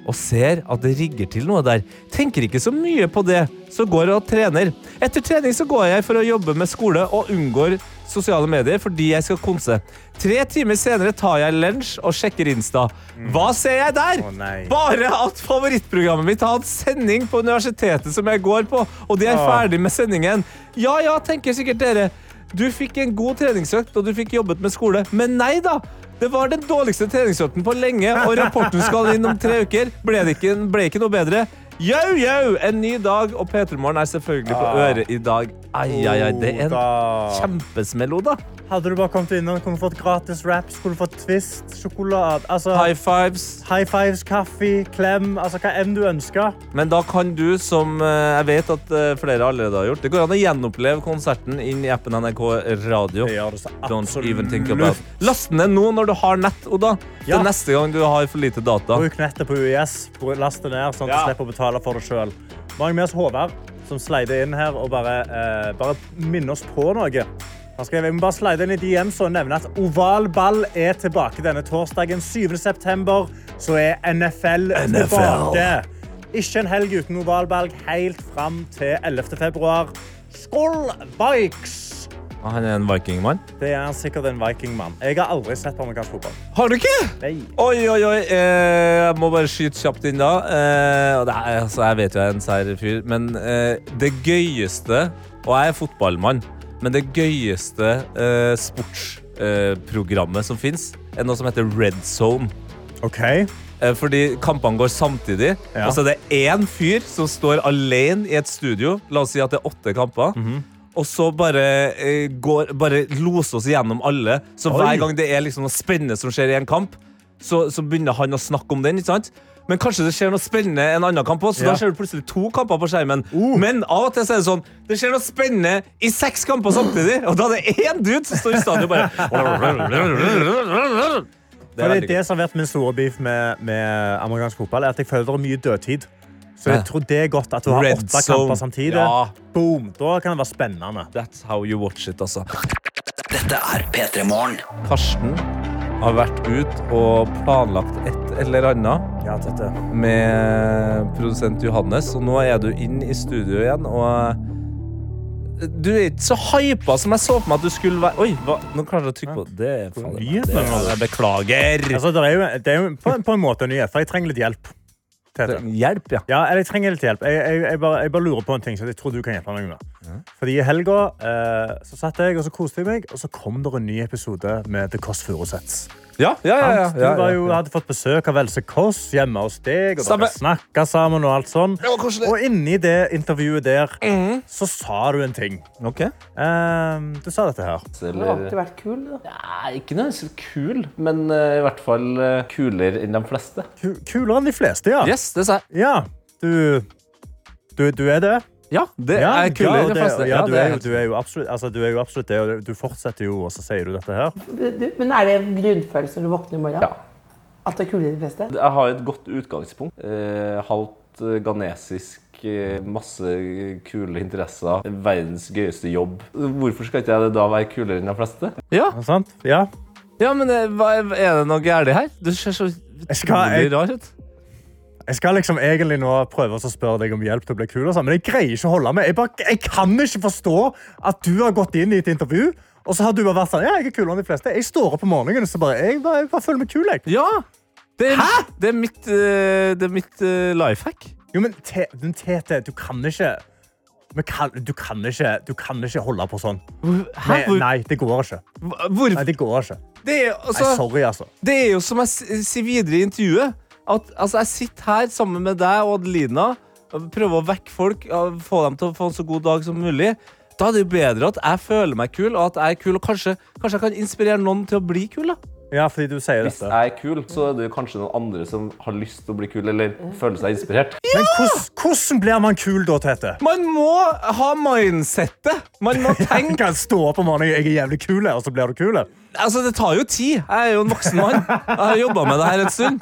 og ser at det rigger til noe der. Tenker ikke så mye på det, så går jeg og trener. Etter trening så går jeg for å jobbe med skole og unngår sosiale medier fordi jeg skal konse. Tre timer senere tar jeg lunsj og sjekker Insta. Hva ser jeg der? Å, nei. Bare at favorittprogrammet mitt har hatt sending på universitetet som jeg går på, og de er Åh. ferdig med sendingen. Ja, ja, tenker sikkert dere. Du fikk en god treningsøkt, og du fikk jobbet med skole. Men nei da! Det var den dårligste treningsøkten på lenge, og rapporten skal inn om tre uker. Ble det ikke, ble ikke noe bedre. Yo, yo! En ny dag, og P3 Morgen er selvfølgelig på Ah. øret i dag. Ai, ai, ai, det er en Oda. kjempesmell, Oda. Hadde du bare kommet innom, kunne fått gratis rap, skulle fått Twist, sjokolade altså, High fives. high fives, kaffe, klem, altså hva enn du ønsker. Men da kan du, som eh, jeg vet at eh, flere allerede har gjort Det går an å gjenoppleve konserten inn i appen NRK Radio. Det gjør det så Don't even think absolutt. about Last ned nå når du har nett, Oda. Ja. Til neste gang du har for lite data. Bruk nettet på UiS. Last det ned, sånn at Ja. du slipper å betale for det sjøl. Vi har med oss Håvard, som sleider inn her og bare, eh, bare minner oss på noe. Han skrev, jeg må bare slide inn i DMs og nevne at Oval ball er tilbake denne torsdagen 7. september. Så er NFL, tilbake. Ikke en helg uten ovalbalg helt fram til 11. februar. Skål, Bikes! Han er en vikingmann. Det er sikkert en vikingmann. Jeg har aldri sett amerikansk fotball. Har du ikke? Nei. Oi, oi, oi. Eh, jeg må bare skyte kjapt inn da. Eh, er, altså, jeg vet jo jeg er en sær fyr, men eh, det gøyeste Og jeg er fotballmann, men det gøyeste sportsprogrammet som fins, er noe som heter Red Zone. Ok. Eh, fordi kampene går samtidig. Ja. Og så er det én fyr som står alene i et studio. La oss si at det er åtte kamper. Mhm. Og så bare, eh, går, bare loser oss gjennom alle. Så Oi. hver gang det er liksom noe spennende som skjer i en kamp, så, så begynner han å snakke om den. ikke sant? Men kanskje det skjer noe spennende en annen kamp også, så Ja. da ser du plutselig to kamper på skjermen. Men av og til så er det sånn det skjer noe spennende i seks kamper samtidig, og da er det én dude som står i stadion og bare Det er det, som har vært min store beef med, med amerikansk fotball, er at jeg føler det er mye dødtid. Så jeg tror det er godt at du har Red åtte zone. kamper samtidig. Ja. Boom, Da kan det være spennende. That's how you watch it, altså. Dette er P3 Morgen. Karsten har vært ut og planlagt et eller annet Ja, dette. med produsent Johannes, og nå er du inn i studio igjen, og du er ikke så hypa som jeg så på meg at du skulle være Oi, hva? nå klarte jeg å trykke på det. er det er, Jeg beklager. Altså, det er jo, det er jo på, på en måte en nyhet, for jeg trenger litt hjelp. Tete. Hjelp, ja. Ja, jeg trenger litt hjelp. Jeg, jeg, jeg, bare, jeg bare lurer på en ting som jeg tror du kan hjelpe meg med. Fordi I helga eh, så satt jeg og så koste jeg meg, og så kom det en ny episode med The Kåss Furuseths. Ja, ja, ja. ja, ja, Du var ja, jo, hadde fått besøk av Else Kåss hjemme hos deg, og dere snakka sammen. Og alt sånn. Og inni det intervjuet der mm. så sa du en ting. Ok. Um, du sa dette her. Eller, vært kul, da. Ja, ikke nødvendigvis kul, men uh, i hvert fall uh, kulere enn de fleste. Ku- Kulere enn de fleste, ja. Yes, det sa jeg. Ja, du, du, du er det. Ja, det Ja, er kulere ja, enn de det- fleste. Ja, du, er, jo- du, er jo absolutt, altså, du er jo absolutt det, og du fortsetter jo, og så sier du dette her. Du, men er det en grunnfølelse når du våkner i morgen? Ja. At det er kulere enn de fleste? Jeg har et godt utgangspunkt. Eh, halvt eh, ghanesisk, eh, masse kule interesser, verdens gøyeste jobb. Hvorfor skal ikke jeg da være kulere enn de fleste? Ja? Ja. ja men eh, er det noe gærent her? Du ser så utrolig rar ut. Jeg skal liksom egentlig nå prøve å spørre deg om hjelp til å bli kul, og sånn, men jeg greier ikke å holde meg. Jeg, bare, jeg kan ikke forstå at du har gått inn i et intervju, og så har du bare vært sånn, ja, jeg er kulere enn de fleste. Jeg står opp om morgenen, så bare, jeg bare, jeg bare føler meg kul, jeg. Ja! Det er, Det er mitt, eh, det er mitt uh, life hack. Jo, men Tete, du kan ikke... Men kan, du, kan ikke, du kan ikke holde på sånn. Nei, nei, det går ikke. Hvor? Nei, det går ikke. Det er, altså, Nei, sorry, altså. Det er jo som jeg sier videre i intervjuet. At, altså, jeg sitter her sammen med deg og Adelina og prøver å vekke folk, og få dem til å få en så god dag som mulig. Da er det jo bedre at jeg føler meg kul, og at jeg er kul, og kanskje, kanskje jeg kan inspirere noen til å bli kul. da. Ja, fordi du sier Hvis dette. jeg er kul, så er det kanskje noen andre som har lyst til å bli kul, eller føler seg inspirert. Men hvordan, hvordan blir man kul da, Tete? Man må ha mindsettet. Man må Jeg tenke kan stå opp om morgenen, jeg er jævlig kul, og så blir du kul. Altså, Det tar jo tid. Jeg er jo en voksen mann. Jeg har jobba med det her en stund.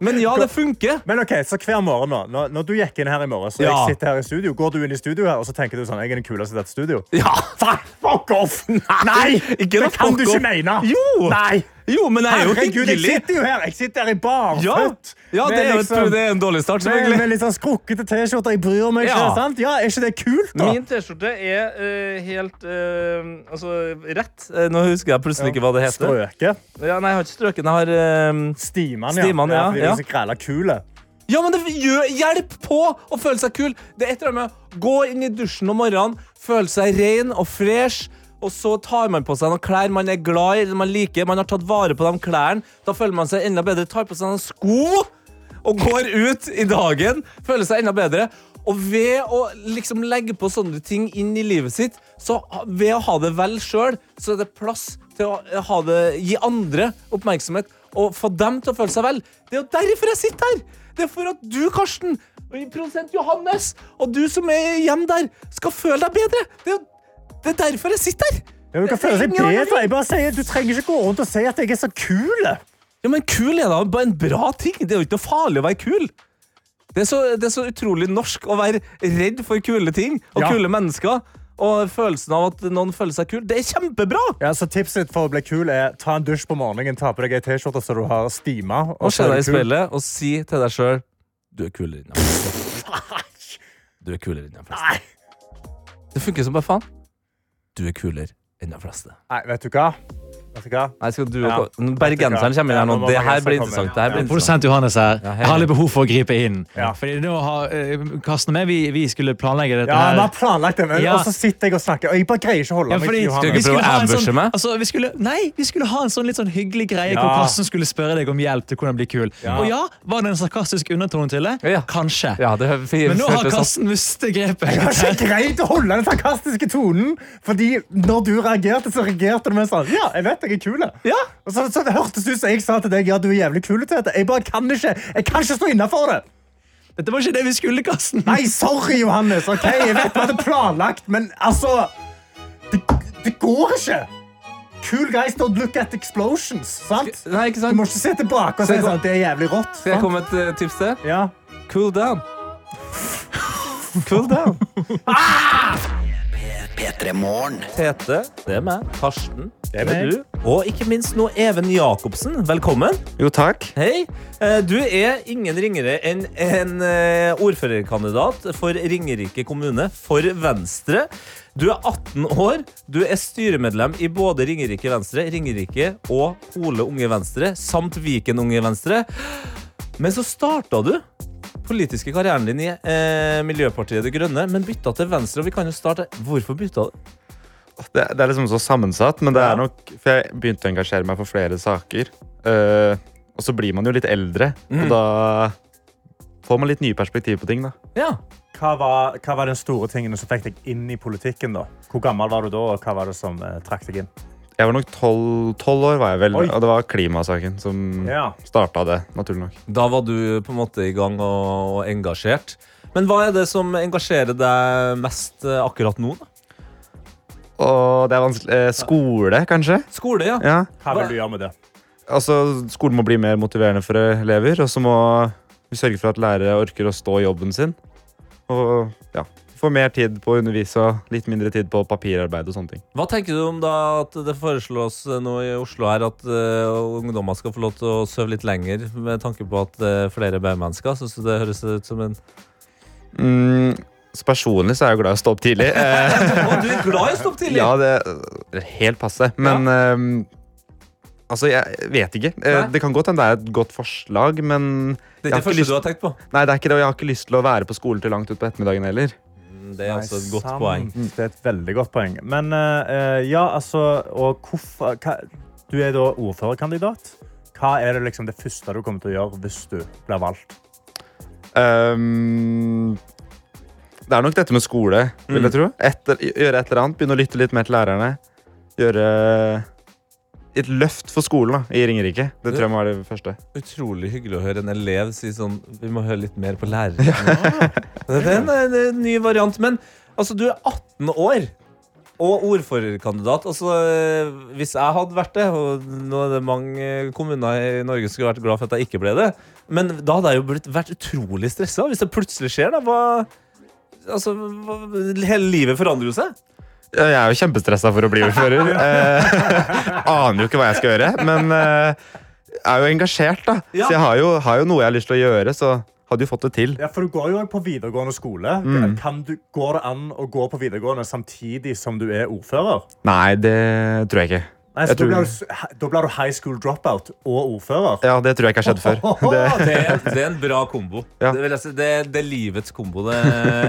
Men ja, det funker. Men ok, så hver morgen nå, når, når du gikk inn her i morgen, så Ja. jeg sitter her i studio, går du inn i studio her, og så tenker du sånn, jeg er den kuleste i dette studio? Ja. Fuck, fuck off! Nei! Ikke det kan du ikke mene! Jo. Nei! Jo, men jeg er jo Herregud, jeg sitter jo her, jeg sitter her i Ja, barføtt. ja det, er liksom, det er en dårlig start, med, selvfølgelig. med litt sånn skrukkete t-skjorter, jeg bryr meg ikke, Ja. sant? Ja, er ikke det kult da? Min T-skjorte er uh, helt uh, altså, rett. Eh, nå husker jeg plutselig ikke hva det heter. Strøke. Ja, nei, jeg har ikke strøken. Jeg har um... Stiman, ja. Stiman, ja, fordi ja. er så kule. Ja, men det gjør hjelp på å føle seg kul. Det er et eller annet med gå inn i dusjen om morgenen, føle seg ren og fresh, og så tar man på seg noen klær man er glad i, eller man liker. Man har tatt vare på de klærne. Da føler man seg enda bedre. Tar på seg noen sko og går ut i dagen, føler seg enda bedre. Og ved å liksom legge på sånne ting inn i livet sitt, så ved å ha det vel sjøl, så er det plass til å ha det, gi andre oppmerksomhet og få dem til å føle seg vel. Det er jo derfor jeg sitter her! Det er for at du, Karsten, og produsent Johannes, og du som er hjemme der, skal føle deg bedre. Det er, jo- det er derfor jeg sitter her. Ja, du kan føle deg bedre. Jeg bare sier, du trenger ikke gå rundt og si at jeg er så kul. Ja, men kul er da bare en bra ting. Det er jo ikke noe farlig å være kul. Det er så, det er så utrolig norsk å være redd for kule ting og Ja. kule mennesker. Og følelsen av at noen føler seg kul. Det er kjempebra! Ja, så Tipset ditt for å bli kul er ta en dusj på morgenen, ta på deg ei T-skjorte så du har stima. Og og se deg i speilet og si til deg sjøl du er kulere enn de fleste. Du er kulere enn de fleste. Det funker som bare faen. Du er kulere enn de fleste. Nei, vet du hva? Nei, skal du Ja. Bergenseren kommer inn her nå. Ja, Det her blir interessant. Det her blir Produsent. Johannes her. Jeg har litt behov for å gripe inn. Ja. Fordi nå har eh, Karsten og meg vi, vi skulle planlegge dette Ja, vi har planlagt det, men Ja. og så sitter jeg og snakker, og jeg bare greier ikke å holde Ja, meg fordi til Johannes. vi skulle ha en sånn, meg? altså, vi skulle, nei, vi skulle ha en sånn litt sånn hyggelig greie Ja. hvor Karsten skulle spørre deg om hjelp til hvordan bli kul. Ja. Og ja, var det en sarkastisk undertone til det? Ja. Kanskje. Ja, det er fint. Men nå har Karsten mistet grepet. Jeg har ikke greid å holde den sarkastiske tonen, fordi når du reagerte, så reagerte du med sånn Ja, jeg vet jeg er kul. Ja. Og så, så det hørtes ut som jeg sa til deg ja, du er jævlig kul til dette. Jeg bare kan ikke Jeg kan ikke stå innafor det. Dette var ikke det vi skulle, Karsten. Nei, sorry, Johannes. ok? Jeg vet vi hadde planlagt, men altså Det, det går ikke. Cool guys don't look at explosions. sant? Nei, ikke Du må ikke se tilbake og si at sånn, det er jævlig rått. Skal jeg sant? komme med et eh, tips til? Ja. Cool down. Cool down. P3 Morgen. Tete, det er meg. Karsten, det er, meg. du. Og ikke minst nå Even Jacobsen. Velkommen. Jo, takk. Hei. Eh, Du er ingen ringere enn en eh, ordførerkandidat for Ringerike kommune for Venstre. Du er 18 år. Du er styremedlem i både Ringerike Venstre, Ringerike og Hole Unge Venstre samt Viken Unge Venstre. Men så starta du politiske karrieren din i eh, Miljøpartiet De Grønne, men bytta til Venstre. og vi kan jo starte. Hvorfor bytta du? Det, det er liksom så sammensatt, men det er nok For jeg begynte å engasjere meg for flere saker. Uh, og så blir man jo litt eldre, Mm. og da får man litt nye perspektiv på ting. da. Ja. Hva var, hva var den store tingene som fikk deg inn i politikken? da? Hvor gammel var du da, og hva var det som eh, trakk deg inn? Jeg var nok tolv år, var jeg vel, Oi. og det var klimasaken som Ja. starta det. naturlig nok. Da var du på en måte i gang og, og engasjert. Men hva er det som engasjerer deg mest eh, akkurat nå? da? Og det er vanskelig eh, Skole, kanskje? Skole, ja. Ja. Hva vil du gjøre med det? Altså, Skolen må bli mer motiverende for elever, og så må vi sørge for at lærere orker å stå i jobben sin. Og ja, få mer tid på å undervise og litt mindre tid på papirarbeid og sånne ting. Hva tenker du om da at det foreslås eh, nå i Oslo her at uh, ungdommer skal få lov til å sove litt lenger med tanke på at det er flere B-mennesker? Syns du det høres ut som en Mm, personlig så er jeg glad i å stå opp tidlig. Eh, du er glad i å stå opp tidlig? ja, det er helt passe. Men ehm, altså, jeg vet ikke. Eh, Nei. det kan godt hende det er et godt forslag, men Det er ikke det første lyst- du har tenkt på? Nei, det er ikke det, og jeg har ikke lyst til å være på skolen til langt ut på ettermiddagen heller. Det er altså et godt Sant. poeng. Det er et veldig godt poeng. Men eh, ja, altså Og hvorfor hva, Du er da ordførerkandidat. Hva er det liksom det første du kommer til å gjøre hvis du blir valgt? Ehm, det er nok dette med skole, vil jeg Mm. tro. Etter, gjøre et eller annet. Begynne å lytte litt mer til lærerne. Gjøre et løft for skolen da, i Ringerike. Det tror jeg må være det første. Utrolig hyggelig å høre en elev si sånn Vi må høre litt mer på lærere. det er en, en, en ny variant. Men altså, du er 18 år og ordførerkandidat. Altså, eh, hvis jeg hadde vært det, og nå er det mange kommuner i Norge som skulle vært glad for at jeg ikke ble det, men da hadde jeg jo blitt, vært utrolig stressa hvis det plutselig skjer. da, hva, altså, hva, Hele livet forandrer jo seg. Jeg er jo kjempestressa for å bli ordfører. Eh, aner jo ikke hva jeg skal gjøre, men eh, er jo engasjert, da. Ja. Så jeg har jo, har jo noe jeg har lyst til å gjøre, så hadde jo fått det til. Ja, for Du går jo på videregående skole. Mm. Kan du, går det an å gå på videregående samtidig som du er ordfører? Nei, det tror jeg ikke. Nei, så da, tror- blir du, da blir du high school dropout og ordfører. Ja, det tror jeg ikke har skjedd før. Det, Det, er, det er en bra kombo. Ja. Det, vil jeg si, det, det er livets kombo, det,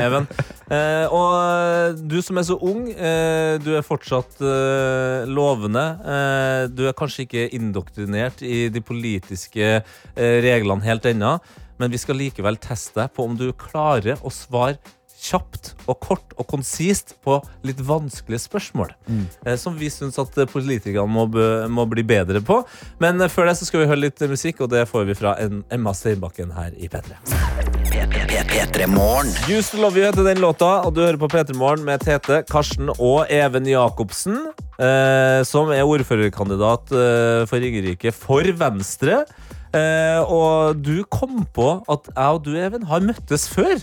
Even. Eh, og du som er så ung, eh, du er fortsatt eh, lovende. Eh, du er kanskje ikke indoktrinert i de politiske eh, reglene helt ennå, men vi skal likevel teste deg på om du klarer å svare kjapt og kort og konsist på litt vanskelige spørsmål. eh, Som vi syns at politikerne må, må bli bedre på. Men eh, før det så skal vi høre litt musikk, og det får vi fra en Emma Steinbakken her i P3. P3 Morgen. Used to love you heter den låta, og du hører på P3 Morgen med Tete, Karsten og Even Jacobsen, eh, som er ordførerkandidat eh, for Ringerike for Venstre. Eh, og du kom på at jeg og du, Even, har møttes før.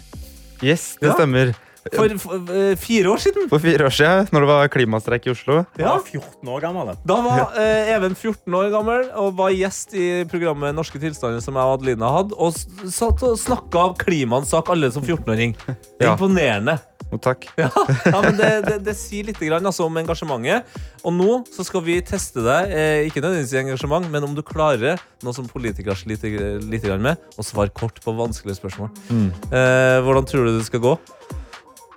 Yes, det Ja. stemmer. For, for eh, fire år siden. For fire år siden, når det var klimastreik i Oslo. Ja. 14 år gammel. Da var eh, Even 14 år gammel og var gjest i programmet Norske tilstander som jeg og Adelina hadde, og s- satt og snakka av klimaens sak, alle som 14-åring. Det er Ja. imponerende. Og takk. Ja, ja men det, det, det sier litt grann, altså, om engasjementet. Og nå så skal vi teste deg, eh, ikke nødvendigvis i engasjement, men om du klarer noe som politikere sliter litt grann med, å svare kort på vanskelige spørsmål. Mm. Eh, hvordan tror du det skal gå?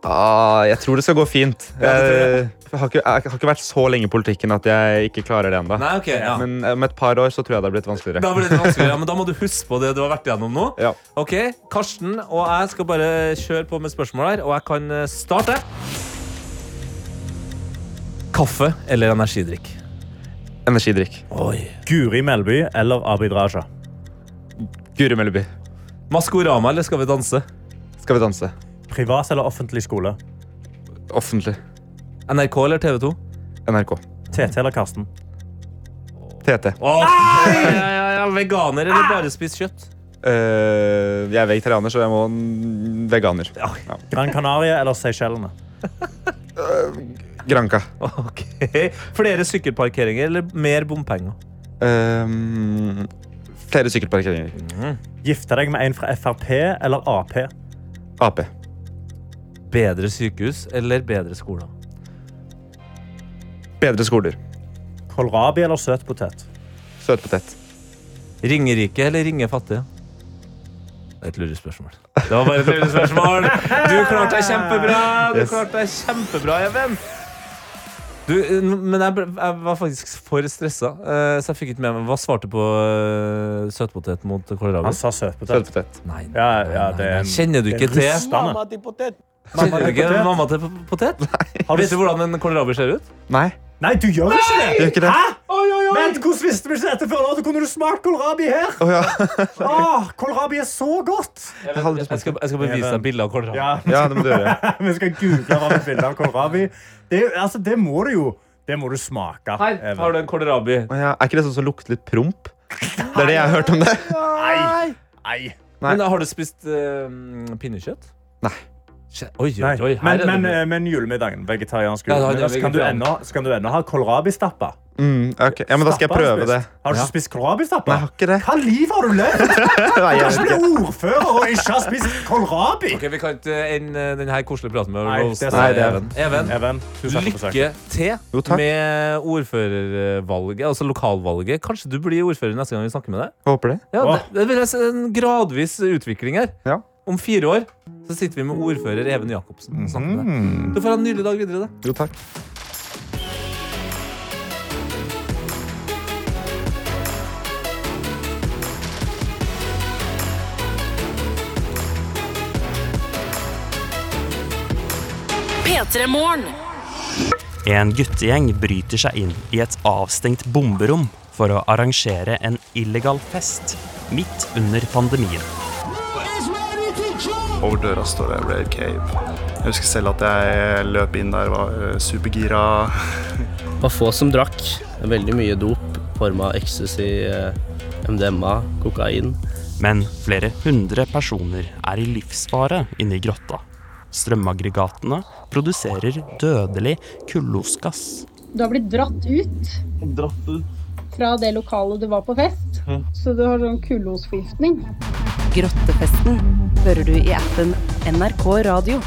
Ah, jeg tror det skal gå fint. Ja, jeg. jeg, har ikke, jeg har ikke vært så lenge i politikken at jeg ikke klarer det ennå. Okay, ja. Men om et par år så tror jeg det har blitt vanskeligere. Da blir det vanskeligere. ja, men da må du huske på det du har vært igjennom nå. Ja. Ok, Karsten og jeg skal bare kjøre på med spørsmål her, og jeg kan eh, starte. Kaffe eller energidrikk? Energidrikk. Oi. Guri Melby eller Abid Raja? Guri Melby. Maskorama eller Skal vi danse? Skal vi danse? Privat eller offentlig skole? Offentlig. NRK eller TV 2? NRK. TT eller Karsten? TT. Åh, ja, ja, ja, Veganer eller bare spis kjøtt? Eh, jeg er vegetarianer, så jeg må veganer. Ja. Gran Canaria eller Seychellene? Granca. Ok. Flere sykkelparkeringer eller mer bompenger? Eh, flere sykkelparkeringer. Gifte deg med en fra Frp eller Ap? Ap. Bedre sykehus eller bedre skoler? Bedre skoler. Kålrabi eller søtpotet? Søtpotet. Ringerike eller ringefattige? Det er et lurespørsmål. Det var bare et lurespørsmål. Du klarte deg kjempebra! Du Yes. klarte deg kjempebra, Even. Du, men jeg, ble- jeg var faktisk for stressa, eh, så jeg fikk ikke med meg Hva svarte på uh, søtpotet mot kålrabi? Han sa søtpotet. Søtpotet. Nei, Ja, ja, nei, er en, Kjenner du ikke det til. Mamma til potet. Kjenner du ikke potet? mamma til potet? Har du- Vet du hvordan en kålrabi ser ut? Nei. Nei, du gjør ikke det! Gjør ikke det. Hæ? Vent, hvordan visste vi ikke dette før nå? Da kunne du smakt kålrabi her. Å ja. Åh, kålrabi er så godt! Jeg, jeg, skal, jeg skal bevise deg bilde av kålrabi. Ja. ja, det må du gjøre. vi skal google hva et bilde av kålrabi. Det, altså, det må du jo. Det må du smake. Her Even. har du en kålrabi. Å ja. Er ikke det sånn som lukter litt promp? Det er det jeg har hørt om det. Nei. Nei. Nei. Men har du spist eh, pinnekjøtt? Nei. Oi, oi, oi. Men, men, eh, men julemiddagen, vegetariansk julemiddag, så kan du vegetarian. ennå, kan du ennå ha kålrabistappa. Mm, okay. Ja, men da skal jeg prøve det. Har du ikke spist kålrabistappa? Nei, har ikke det. Hva liv har du levd? Du kan ikke bli ordfører og ikke ha spist kålrabi! Ok, Vi kan ikke ende denne koselige praten med å Nei, det er. Even. Even, Even, lykke til Jo, med ordførervalget, altså lokalvalget. Kanskje du blir ordfører neste gang vi snakker med deg? Håper det. Ja, det, det vil en gradvis utvikling her. Ja. Om fire år så sitter vi med ordfører Even Jacobsen og snakker med deg. Mm. Du får ha en nydelig dag videre. da. Jo, takk. P3 En guttegjeng bryter seg inn i et avstengt bomberom for å arrangere en illegal fest midt under pandemien. Over døra står det Rave Cave. Jeg husker selv at jeg løp inn der, var eh, supergira. Det var få som drakk. Veldig mye dop. Forma av ecstasy, eh, MDMA, kokain. Men flere hundre personer er i livsfare inne i grotta. Strømaggregatene produserer dødelig kullosgass. Du har blitt dratt ut fra det lokalet du var på fest, så du har sånn kullosforgiftning. Grottefesten hører du i appen NRK Radio.